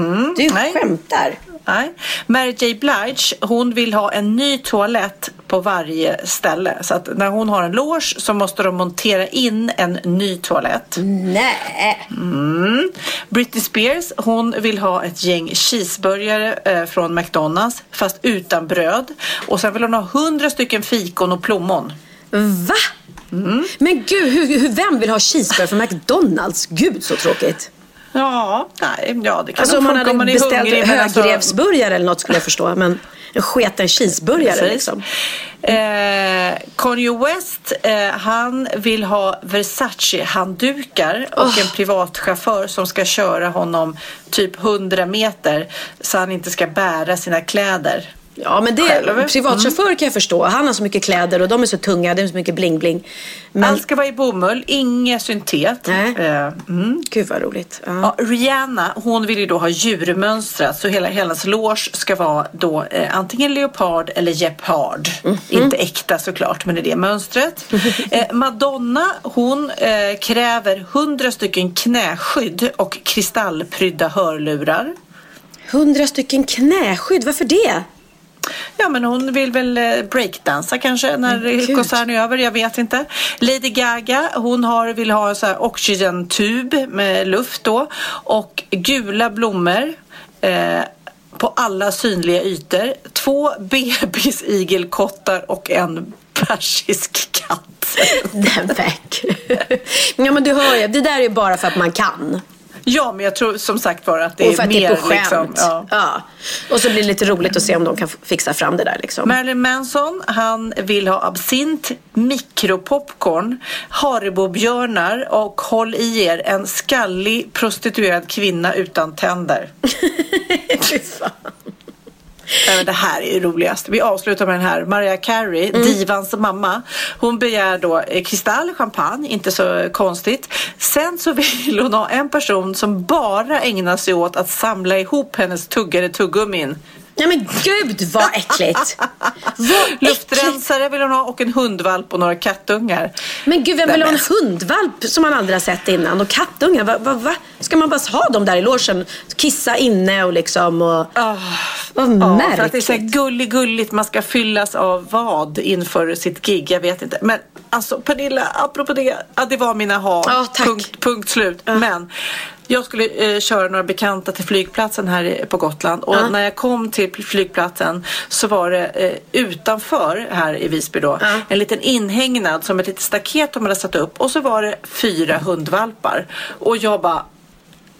Speaker 2: Mm,
Speaker 3: Du
Speaker 2: nej.
Speaker 3: skämtar?
Speaker 2: Nej. Mary J Blige, hon vill ha en ny toalett på varje ställe. Så att när hon har en loge så måste de montera in en ny toalett.
Speaker 3: Nej.
Speaker 2: Mm. Britney Spears hon vill ha ett gäng cheeseburgare eh, från McDonalds fast utan bröd. Och sen vill hon ha hundra stycken fikon och plommon.
Speaker 3: Va? Men gud, hur, hur, vem vill ha cheeseburgare från McDonalds? Gud så tråkigt.
Speaker 2: Ja, nej, ja det kan
Speaker 3: Alltså
Speaker 2: nog
Speaker 3: om man
Speaker 2: funka om man är
Speaker 3: beställt
Speaker 2: hungrig, men alltså-
Speaker 3: högrevsburgare eller något skulle jag förstå. Men en sketen cheeseburgare liksom.
Speaker 2: Eh, Kanye West, eh, han vill ha Versace-handdukar och en privatchaufför som ska köra honom typ 100 meter så han inte ska bära sina kläder.
Speaker 3: Ja men det,
Speaker 2: Själv.
Speaker 3: privatchaufför kan jag förstå. Han har så mycket kläder och de är så tunga. Det är så mycket bling-bling. Men...
Speaker 2: Allt ska vara i bomull, inget syntet.
Speaker 3: Nej.
Speaker 2: Eh, mm.
Speaker 3: Gud vad roligt. Ja.
Speaker 2: Ja, Rihanna, hon vill ju då ha djurmönstrat så hela hennes loge ska vara då eh, antingen leopard eller gepard. Inte äkta såklart, men det är det mönstret. [LAUGHS] eh, Madonna, hon eh, kräver 100 stycken knäskydd och kristallprydda hörlurar.
Speaker 3: Hundra stycken knäskydd, varför det?
Speaker 2: Ja, men hon vill väl eh, breakdansa kanske när konserten är över. Jag vet inte. Lady Gaga, hon har, vill ha en sån här oxygentub med luft då och gula blommor. Eh, på alla synliga ytor. Två bebisigelkottar [LAUGHS] och en persisk katt. [LAUGHS]
Speaker 3: Den väck. ja men du hör ju, det där är bara för att man kan.
Speaker 2: Ja, men jag tror som sagt var att det
Speaker 3: och
Speaker 2: är
Speaker 3: för att
Speaker 2: mer
Speaker 3: det är på skämt.
Speaker 2: liksom, ja.
Speaker 3: ja. Och så blir det lite roligt att se om de kan fixa fram det där liksom.
Speaker 2: Marilyn Manson, han vill ha absint, mikropopcorn, Haribo-björnar och håll i er en skallig prostituerad kvinna utan tänder. [LAUGHS]
Speaker 3: Fy fan.
Speaker 2: Men det här är ju roligast. Vi avslutar med den här. Mariah Carey,
Speaker 3: Mm.
Speaker 2: divans mamma. Hon begär då eh, kristall, champagne, inte så konstigt. Sen så vill hon ha en person som bara ägnar sig åt att samla ihop hennes tuggade tuggummin.
Speaker 3: Nej men gud vad äckligt. vad äckligt. [LAUGHS]
Speaker 2: Luftrensare vill hon ha och en hundvalp och några kattungar.
Speaker 3: Men gud, vem vill ha en hundvalp som man aldrig har sett innan? Och kattungar, va, va, va? Ska man bara ha dem där i logen? Kissa inne och liksom och... vad
Speaker 2: Ja,
Speaker 3: märkligt.
Speaker 2: för att det är så gullig, gulligt. Man ska fyllas av vad inför sitt gig? Jag vet inte. Men alltså Pernilla, apropå det. Ja, det var mina ha.
Speaker 3: Ja, tack.
Speaker 2: Punkt, punkt slut. Men jag skulle eh, köra några bekanta till flygplatsen här på Gotland. Och
Speaker 3: Ja.
Speaker 2: när jag kom till flygplatsen så var det eh, utanför här i Visby då. En liten inhägnad som ett litet staket de hade satt upp. Och så var det fyra hundvalpar. Och jag bara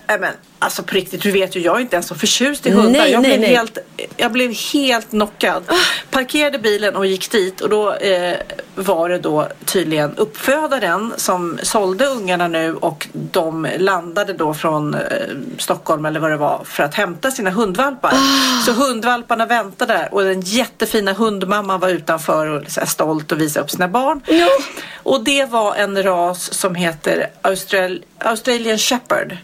Speaker 2: men alltså på riktigt, du vet ju jag är inte ens så förtjust i hundar.
Speaker 3: Nej,
Speaker 2: jag,
Speaker 3: nej,
Speaker 2: blev
Speaker 3: nej.
Speaker 2: Helt, jag blev helt knockad. Parkerade bilen och gick dit och då eh, var det då tydligen uppfödaren som sålde ungarna nu och de landade då från eh, Stockholm eller vad det var för att hämta sina hundvalpar. Så hundvalparna väntade där och den jättefina hundmamman var utanför och så stolt och visade upp sina barn. Och det var en ras som heter Austral Australian Shepherd.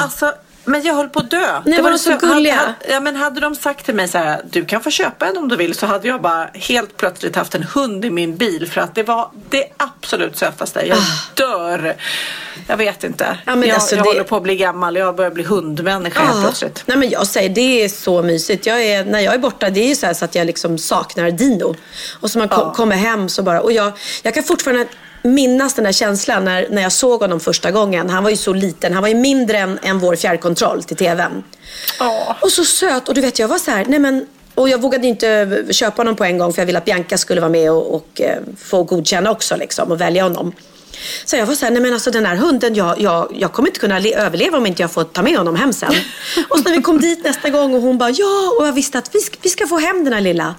Speaker 2: Alltså, men jag höll på att dö.
Speaker 3: Nej, var de så gulliga?
Speaker 2: Hade, hade, ja, men hade de sagt till mig så här, du kan få köpa en om du vill, så hade jag bara helt plötsligt haft en hund i min bil för att det var det absolut sötaste. Jag dör. Jag vet inte.
Speaker 3: Ah. Ja, men
Speaker 2: jag
Speaker 3: alltså,
Speaker 2: jag
Speaker 3: det-
Speaker 2: håller på att bli gammal. Jag börjar bli hundmänniska helt plötsligt.
Speaker 3: Nej men jag säger, det är så mysigt. Jag är, när jag är borta, det är ju så, så att jag liksom saknar Dino. Och så man kom, kommer hem så bara, och jag, jag kan fortfarande minnas den där känslan när, när jag såg honom första gången. Han var ju så liten, han var ju mindre än, än vår fjärrkontroll till tvn. Och så söt, och du vet jag var så här, nej men och jag vågade inte köpa honom på en gång för jag ville att Bianca skulle vara med och, och eh, få godkänna också liksom, och välja honom. Så jag var så här, nej men alltså den här hunden, jag, jag, jag kommer inte kunna le- överleva om inte jag får ta med honom hem sen. och så när vi kom dit nästa gång och hon bara, ja, och jag visste att vi ska, vi ska få hem den här lilla.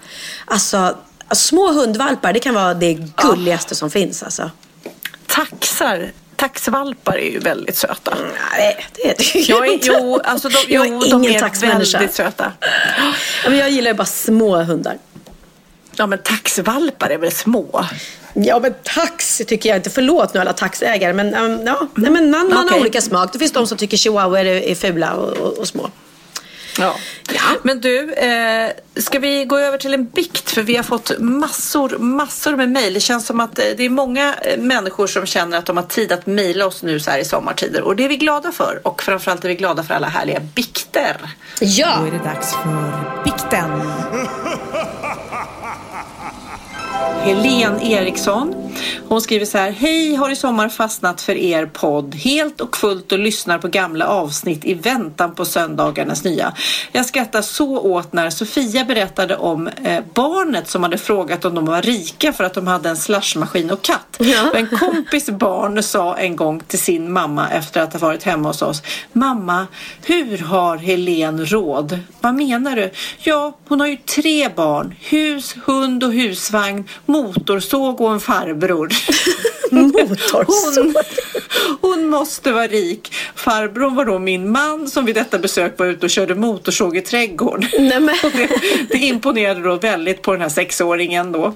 Speaker 3: Alltså, små hundvalpar, det kan vara det gulligaste som finns alltså.
Speaker 2: Taxar. Taxvalpar är ju väldigt söta.
Speaker 3: Nej, det är
Speaker 2: jag är, jo, alltså de,
Speaker 3: Jag är
Speaker 2: jo, de
Speaker 3: ingen
Speaker 2: är
Speaker 3: taxmänniska.
Speaker 2: väldigt söta.
Speaker 3: Ja, men jag gillar ju bara små hundar.
Speaker 2: Ja, men taxvalpar är väl små?
Speaker 3: Ja, men tax tycker jag inte. Förlåt nu alla taxägare, men, um, ja, nej, men man, man har
Speaker 2: Okej.
Speaker 3: olika smak. Det finns de som tycker chihuahuor är, är fula och, och, och små.
Speaker 2: Ja. Men du, eh, ska vi gå över till en bikt? För vi har fått massor, massor med mejl. Det känns som att eh, det är många eh, människor som känner att de har tid att mejla oss nu så här i sommartider. Och det är vi glada för. Och framförallt är vi glada för alla härliga bikter.
Speaker 3: Ja!
Speaker 11: Då är det dags för bikten.
Speaker 2: Helen Eriksson. Hon skriver så här. Hej, har i sommar fastnat för er podd helt och fullt och lyssnar på gamla avsnitt i väntan på söndagarnas nya. Jag skrattar så åt när Sofia berättade om eh, barnet som hade frågat om de var rika för att de hade en slashmaskin och katt. Och en kompis barn sa en gång till sin mamma efter att ha varit hemma hos oss. Mamma, hur har Helen råd? Vad menar du? Ja, hon har ju tre barn. Hus, hund och husvagn, motorsåg och en farbror. [LAUGHS] Hon, hon måste vara rik. Farbrorn var då min man som vid detta besök var ute och körde motorsåg i trädgården. Och [LAUGHS] det, det imponerade då väldigt på den här sexåringen då.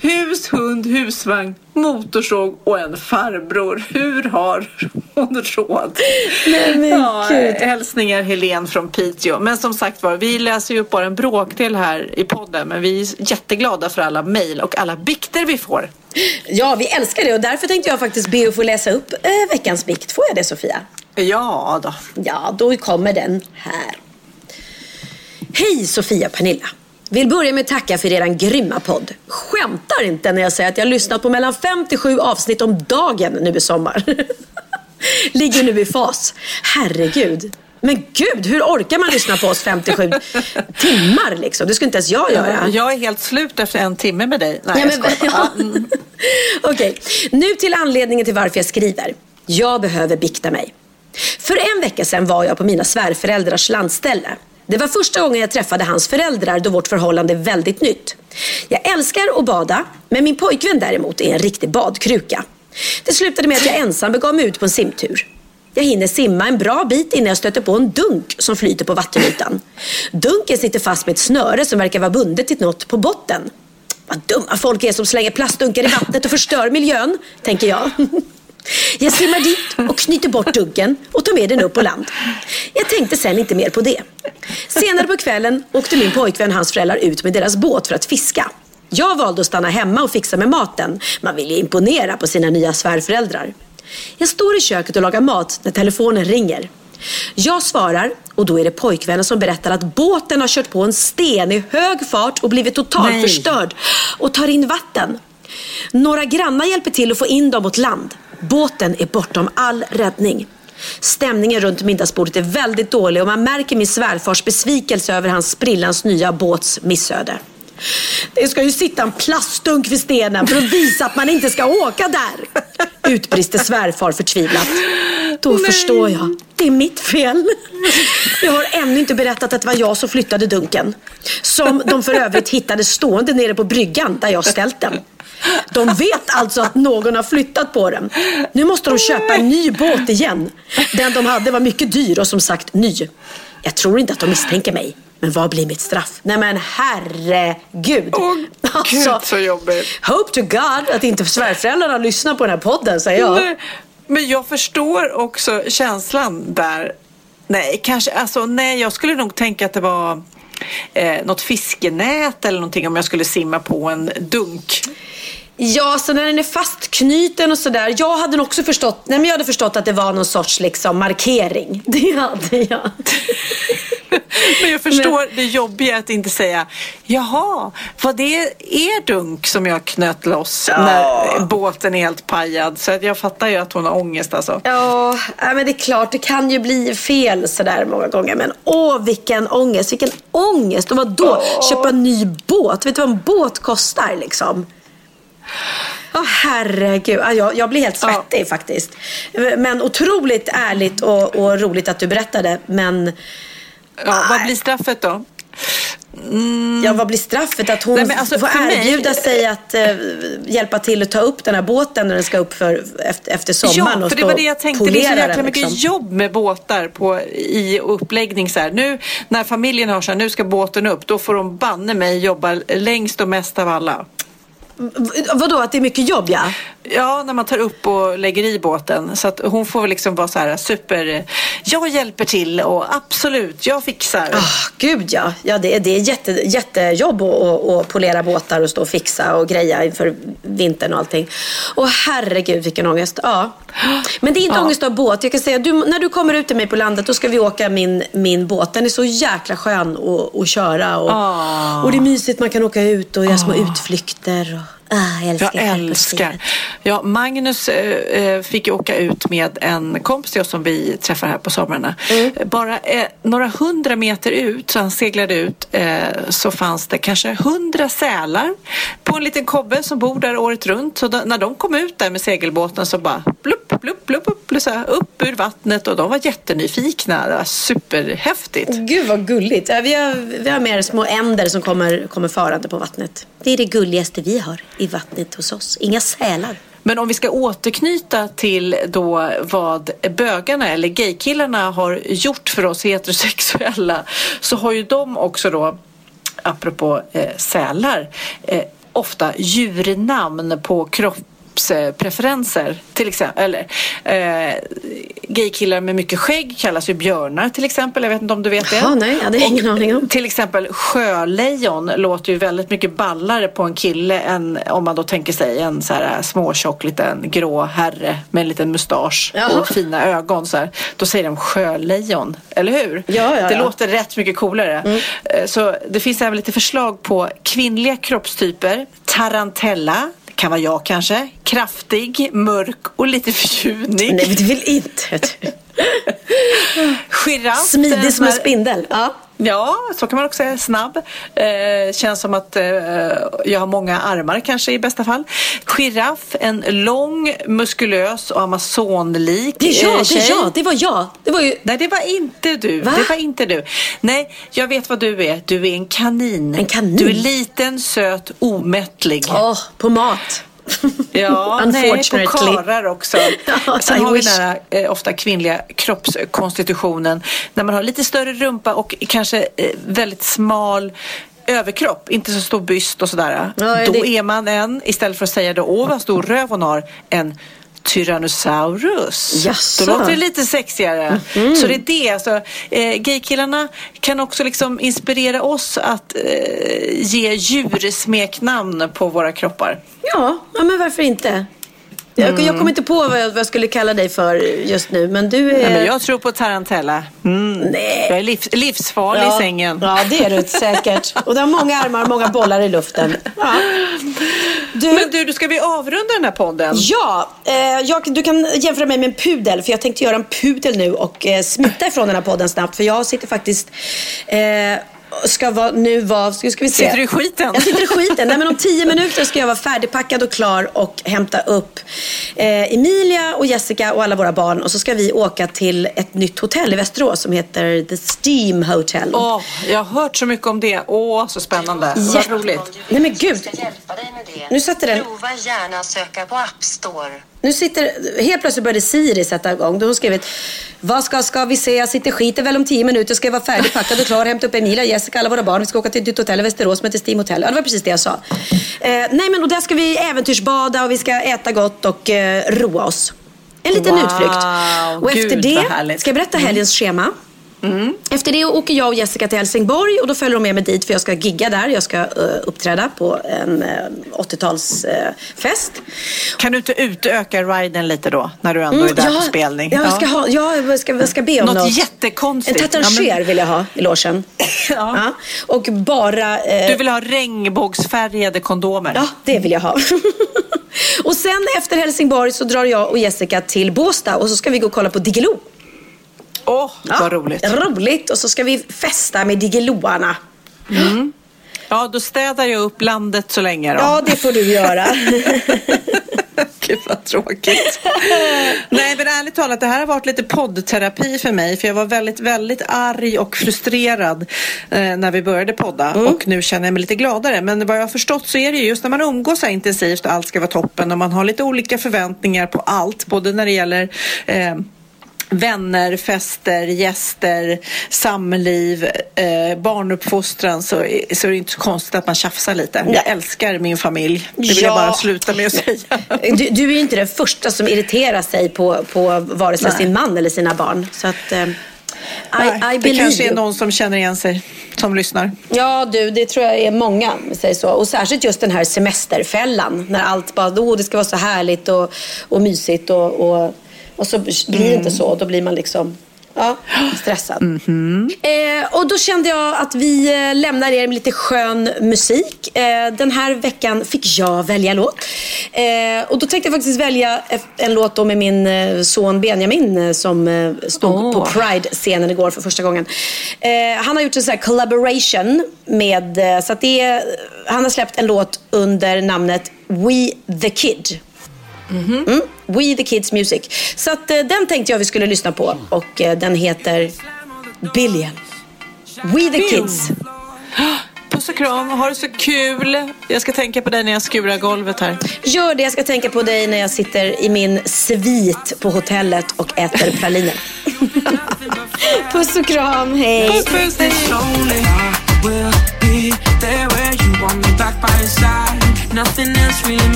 Speaker 2: Hus, hund, husvagn, motorsåg och en farbror. Hur har hon råd?
Speaker 3: Nej, men
Speaker 2: ja,
Speaker 3: gud.
Speaker 2: hälsningar Helen från Piteå. Men som sagt var, vi läser ju upp bara en bråkdel här i podden. Men vi är jätteglada för alla mejl och alla bikter vi får.
Speaker 3: Ja, vi älskar det och därför tänkte jag faktiskt be att få läsa upp eh, veckans bikt. Får jag det Sofia?
Speaker 2: Ja då.
Speaker 3: Ja, då kommer den här. Hej Sofia Pernilla. Vill börja med att tacka för eran grymma podd. Skämtar inte när jag säger att jag har lyssnat på mellan 5 till 7 avsnitt om dagen nu i sommar. [LAUGHS] Ligger nu i fas. Herregud. Men gud, hur orkar man lyssna på oss 57 timmar liksom? Det skulle inte ens jag göra.
Speaker 2: Jag är helt slut efter en timme med dig. Nej,
Speaker 3: Ja, men-. Ja, [LAUGHS]
Speaker 2: mm.
Speaker 3: Okej, nu till anledningen till varför jag skriver. Jag behöver bikta mig. För en vecka sedan var jag på mina svärföräldrars landställe. Det var första gången jag träffade hans föräldrar då vårt förhållande är väldigt nytt. Jag älskar att bada, men min pojkvän däremot är en riktig badkruka. Det slutade med att jag ensam begav mig ut på en simtur. Jag hinner simma en bra bit innan jag stöter på en dunk som flyter på vattenytan. Dunken sitter fast med ett snöre som verkar vara bundet till något på botten. Vad dumma folk är som slänger plastdunkar i vattnet och förstör miljön, tänker jag. [LAUGHS] Jag simmar dit och knyter bort dunken och tar med den upp på land. Jag tänkte sen inte mer på det. Senare på kvällen åkte min pojkvän och hans föräldrar ut med deras båt för att fiska. Jag valde att stanna hemma och fixa med maten. Man vill ju imponera på sina nya svärföräldrar. Jag står i köket och lagar mat när telefonen ringer. Jag svarar och då är det pojkvännen som berättar att båten har kört på en sten i hög fart och blivit totalt förstörd och tar in vatten. Några grannar hjälper till att få in dem mot land. Båten är bortom all räddning. Stämningen runt middagsbordet är väldigt dålig och man märker min svärfars besvikelse över hans sprillans nya båts missöde. Det ska ju sitta en plastdunk vid stenen för att visa att man inte ska åka där. Utbrister svärfar förtvivlat. Då förstår jag. Det är mitt fel. Jag har ännu inte berättat att det var jag som flyttade dunken. Som de för övrigt hittade stående nere på bryggan där jag ställt den. De vet alltså att någon har flyttat på den. Nu måste de köpa en ny båt igen. Den de hade var mycket dyr och som sagt ny. Jag tror inte att de misstänker mig. Men vad blir mitt straff? Nej men herregud. Alltså,
Speaker 2: Gud så jobbigt.
Speaker 3: Hope to God att inte svärföräldrarna lyssnar på den här podden säger jag.
Speaker 2: Nej, Men jag förstår också känslan där. Nej, kanske, alltså nej, jag skulle nog tänka att det var eh, något fiskenät eller någonting om jag skulle simma på en dunk.
Speaker 3: Ja, så när den är fastknuten och sådär. Jag hade också förstått, nej men jag hade förstått att det var någon sorts liksom markering. [LAUGHS] Det hade jag. [LAUGHS]
Speaker 2: Men jag förstår det jobbiga att inte säga Jaha, var det er dunk som jag knöt loss när båten är helt pajad? Så jag fattar ju att hon har ångest alltså.
Speaker 3: Ja, men det är klart, det kan ju bli fel sådär många gånger. Men åh, vilken ångest, vilken ångest. Och vadå, köpa en ny båt? Vet du vad en båt kostar liksom? Åh herregud, Ja, jag, jag blir helt svettig faktiskt. Men otroligt ärligt och, och roligt att du berättade. Men
Speaker 2: Ja, vad blir straffet då?
Speaker 3: Ja, vad blir straffet? Att hon
Speaker 2: Nej, alltså,
Speaker 3: får
Speaker 2: för mig-
Speaker 3: erbjuda sig att eh, hjälpa till att ta upp den här båten när den ska upp för, efter, efter sommaren
Speaker 2: Ja,
Speaker 3: och
Speaker 2: för det var det jag tänkte. Det är så jäkla mycket
Speaker 3: liksom.
Speaker 2: jobb med båtar på, i uppläggning. Så här. Nu när familjen har så här, nu ska båten upp, då får de banne mig jobba längst och mest av alla.
Speaker 3: Vadå, att det är mycket jobb ja?
Speaker 2: Ja, när man tar upp och lägger i båten. Så att hon får liksom vara så här jag hjälper till och absolut, jag fixar.
Speaker 3: Ah, gud ja. ja det, är- det är jätte, jättejobb att, att, att polera båtar och stå och fixa och greja inför vintern och allting. Och herregud vilken ångest. Ja. Men det är inte
Speaker 2: Ja.
Speaker 3: ångest av båt. Jag kan säga, du, när du kommer ut till mig på landet då ska vi åka min, min båt. Den är så jäkla skön att, köra. Och,
Speaker 2: Ah.
Speaker 3: och det är mysigt, man kan åka ut och göra små utflykter. Och, ah, jag älskar
Speaker 2: Jag älskar. Ja, Magnus eh, eh, fick ju åka ut med en kompis till oss som vi träffar här på somrarna.
Speaker 3: Mm.
Speaker 2: Bara eh, några hundra meter ut, så han seglade ut, eh, så fanns det kanske hundra sälar på en liten kobbe som bor där året runt. Så då, när de kom ut där med segelbåten så bara blupp, blupp, blupp, upp, så upp ur vattnet och de var jättenyfikna. Det var superhäftigt.
Speaker 3: Gud vad gulligt. Vi, har, vi har mer små änder som kommer, kommer farande på vattnet. Det är det gulligaste vi har i vattnet hos oss. Inga sälar.
Speaker 2: Men om vi ska återknyta till då vad bögarna eller gaykillarna har gjort för oss heterosexuella så har ju de också då, apropå eh, sälar, eh, ofta djurnamn på kroppspreferenser till exempel. Eller, eh, gaykillar med mycket skägg kallas ju björnar till exempel. Jag vet inte om du vet det?
Speaker 3: Jaha, nej, jag hade ingen aning om.
Speaker 2: Till exempel sjölejon låter ju väldigt mycket ballare på en kille än om man då tänker sig en så här småtjock liten grå herre med en liten mustasch
Speaker 3: Jaha.
Speaker 2: och fina ögon. Så här. Då säger de sjölejon, eller hur?
Speaker 3: Ja, ja,
Speaker 2: det
Speaker 3: ja.
Speaker 2: låter rätt mycket coolare. Eh, Så det finns även lite förslag på kvinnliga kroppstyper. Tarantella, det kan vara jag kanske. Kraftig, mörk och lite förtjusning.
Speaker 3: Nej, det vill inte. [LAUGHS]
Speaker 2: Giraff.
Speaker 3: Smidig som en spindel. Ja.
Speaker 2: Ja, så kan man också säga. Snabb. Eh, känns som att eh, jag har många armar kanske i bästa fall. Giraff, en lång, muskulös och amazonlik
Speaker 3: Det är jag,
Speaker 2: eh,
Speaker 3: det är jag, det var jag. Det var ju...
Speaker 2: Nej, det var inte du.
Speaker 3: Va?
Speaker 2: Det var inte du. Nej, jag vet vad du är. Du är en kanin.
Speaker 3: En kanin?
Speaker 2: Du är liten, söt, omättlig.
Speaker 3: Åh, på mat.
Speaker 2: Ja, [LAUGHS] nej, på karlar också. [LAUGHS] Sen har vi den här eh, ofta kvinnliga kroppskonstitutionen. När man har lite större rumpa och kanske eh, väldigt smal överkropp, inte så stor byst och sådär.
Speaker 3: Ja,
Speaker 2: då
Speaker 3: det-
Speaker 2: är man en, istället för att säga då, åh vad stor röv hon har, en Tyrannosaurus.
Speaker 3: Jaså?
Speaker 2: Då låter det lite sexigare.
Speaker 3: Mhm.
Speaker 2: Så det är det. Alltså, eh, gaykillarna kan också liksom inspirera oss att eh, ge djursmeknamn på våra kroppar.
Speaker 3: Ja, ja men varför inte? Jag,
Speaker 2: Mm.
Speaker 3: jag kommer inte på vad jag, vad jag skulle kalla dig för just nu, men du är...
Speaker 2: Nej, men jag tror på tarantella. Mm.
Speaker 3: Nej.
Speaker 2: Jag är livs, livsfarlig
Speaker 3: ja.
Speaker 2: i sängen.
Speaker 3: Ja, det är du [LAUGHS] säkert. Och du har många armar och många bollar i luften. Ja. Du,
Speaker 2: Men du, du, ska vi avrunda den här podden?
Speaker 3: Ja, eh, jag, du kan jämföra mig med en pudel. För jag tänkte göra en pudel nu och eh, smita ifrån den här podden snabbt. För jag sitter faktiskt... Eh, ska vara, nu vara, ska, ska vi se.
Speaker 2: Sitter du i skiten?
Speaker 3: Jag sitter i skiten. Nej, men om tio minuter ska jag vara färdigpackad och klar och hämta upp eh, Emilia och Jessica och alla våra barn. Och så ska vi åka till ett nytt hotell i Västerås som heter The Steam Hotel.
Speaker 2: Åh, jag har hört så mycket om det. Åh, så spännande. Vad
Speaker 3: Jätte-
Speaker 2: roligt.
Speaker 3: Nej men gud.
Speaker 12: hjälpa dig med det.
Speaker 3: Nu satte den.
Speaker 12: Prova gärna att söka på App Store.
Speaker 3: Nu sitter, helt plötsligt började Siri sätta igång. Då hon skrivit, vad ska, ska vi se? Jag sitter skiter väl om tio minuter. Ska jag vara färdigpackad och klar. Hämta upp Emilia, Jessica, alla våra barn. Vi ska åka till ett nytt hotell i Västerås som heter Steam Hotel. Ja, det var precis det jag sa. Eh, nej, men och där ska vi äventyrsbada och vi ska äta gott och eh, roa oss. En liten
Speaker 2: Wow,
Speaker 3: utflykt. Och
Speaker 2: gud,
Speaker 3: efter det ska jag berätta helgens schema. Efter det åker jag och Jessica till Helsingborg och då följer de med mig dit för jag ska gigga där. Jag ska eh, uppträda på en uh, 80-talsfest.
Speaker 2: Kan du inte utöka riden lite då, när du ändå är där på spelning?
Speaker 3: Mm, Ja, jag ska, ha, ja, jag ska, jag ska be om
Speaker 2: Något
Speaker 3: något.
Speaker 2: jättekonstigt.
Speaker 3: En tatanger
Speaker 2: Ja, men-
Speaker 3: vill jag ha i logen. [LAUGHS] ja. Och bara... eh,
Speaker 2: Du vill ha regnbågsfärgade kondomer?
Speaker 3: Ja, det vill jag ha. [LAUGHS] och sen efter Helsingborg så drar jag och Jessica till Båstad och så ska vi gå och kolla på Diggiloo.
Speaker 2: Åh, vad roligt.
Speaker 3: Roligt. Och så ska vi festa med Diggeloarna.
Speaker 2: Mm. Ja, då städar jag upp landet så länge då.
Speaker 3: Ja, det får du göra. [LAUGHS]
Speaker 2: Gud vad tråkigt. Nej men ärligt talat, det här har varit lite poddterapi för mig. För jag var väldigt, väldigt arg och frustrerad eh, när vi började podda.
Speaker 3: Mm.
Speaker 2: Och nu känner jag mig lite gladare. Men vad jag har förstått så är det ju just när man umgås så här intensivt och allt ska vara toppen. Och man har lite olika förväntningar på allt. Både när det gäller eh, vänner, fester, gäster, samliv, eh, barnuppfostran så, så är det inte så konstigt att man tjafsar lite. Jag älskar min familj. Det vill jag
Speaker 3: Ja.
Speaker 2: bara sluta med att säga. [LAUGHS]
Speaker 3: Du, du är ju inte den första som irriterar sig på, på vare sig
Speaker 2: Nej.
Speaker 3: sin man eller sina barn. Så att, eh, I,
Speaker 2: Nej,
Speaker 3: I
Speaker 2: det kanske är någon som känner igen sig, som lyssnar.
Speaker 3: Ja du, det tror jag är många säger så. Och särskilt just den här semesterfällan. När allt bara, oh, det ska vara så härligt och, och mysigt och, och, och så blir det
Speaker 2: Mm.
Speaker 3: inte så. Då blir man liksom ja, stressad.
Speaker 2: Mhm.
Speaker 3: Eh, och då kände jag att vi eh, lämnar er med lite skön musik. Eh, den här veckan fick jag välja låt. Eh, och då tänkte jag faktiskt välja en låt då med min eh, son Benjamin eh, som stod på Pride-scenen igår för första gången. Eh, han har gjort en sån här collaboration med, så att det är, han har släppt en låt under namnet We the Kid. Mm. We the Kids Music. Så att, eh, den tänkte jag vi skulle lyssna på och eh, den heter Billion. We the Kids.
Speaker 2: Puss och kram, ha det så kul. Jag ska tänka på dig när jag skurar golvet här.
Speaker 3: Gör det, jag ska tänka på dig när jag sitter i min svit på hotellet och äter praliner. [LAUGHS] Puss och kram, hej.
Speaker 13: Puss, puss, hej.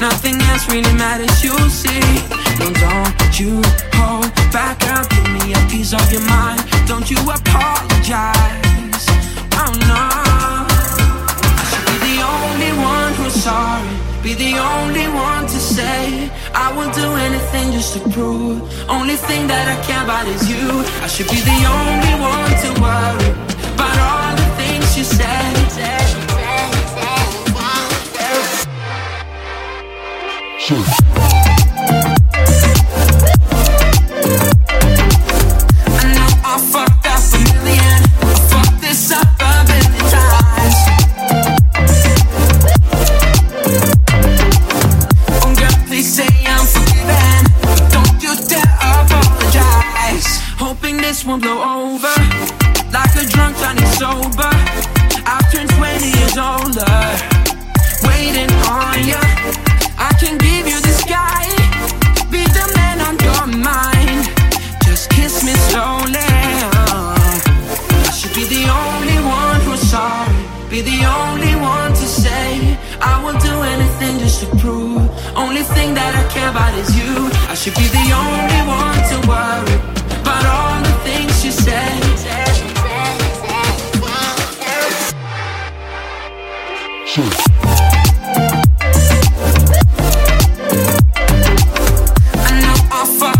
Speaker 13: You. Nothing else really matters you'll see. No, don't you hold back, girl. Give me a piece of your mind. Don't you apologize. Oh no. I should be the only one who's sorry. Be the only one to say I will do anything just to prove. Only thing that I care about is you. I should be the only one to worry about all the things you said. Sober. I've turned 20 years older. Waiting on ya. I can give you the sky. Be the man on your mind. Just kiss me slowly. I should be the only one who's sorry. Be the only one to say I will do anything just to prove. Only thing that I care about is you. I should be the only one to worry about all the things you said. I know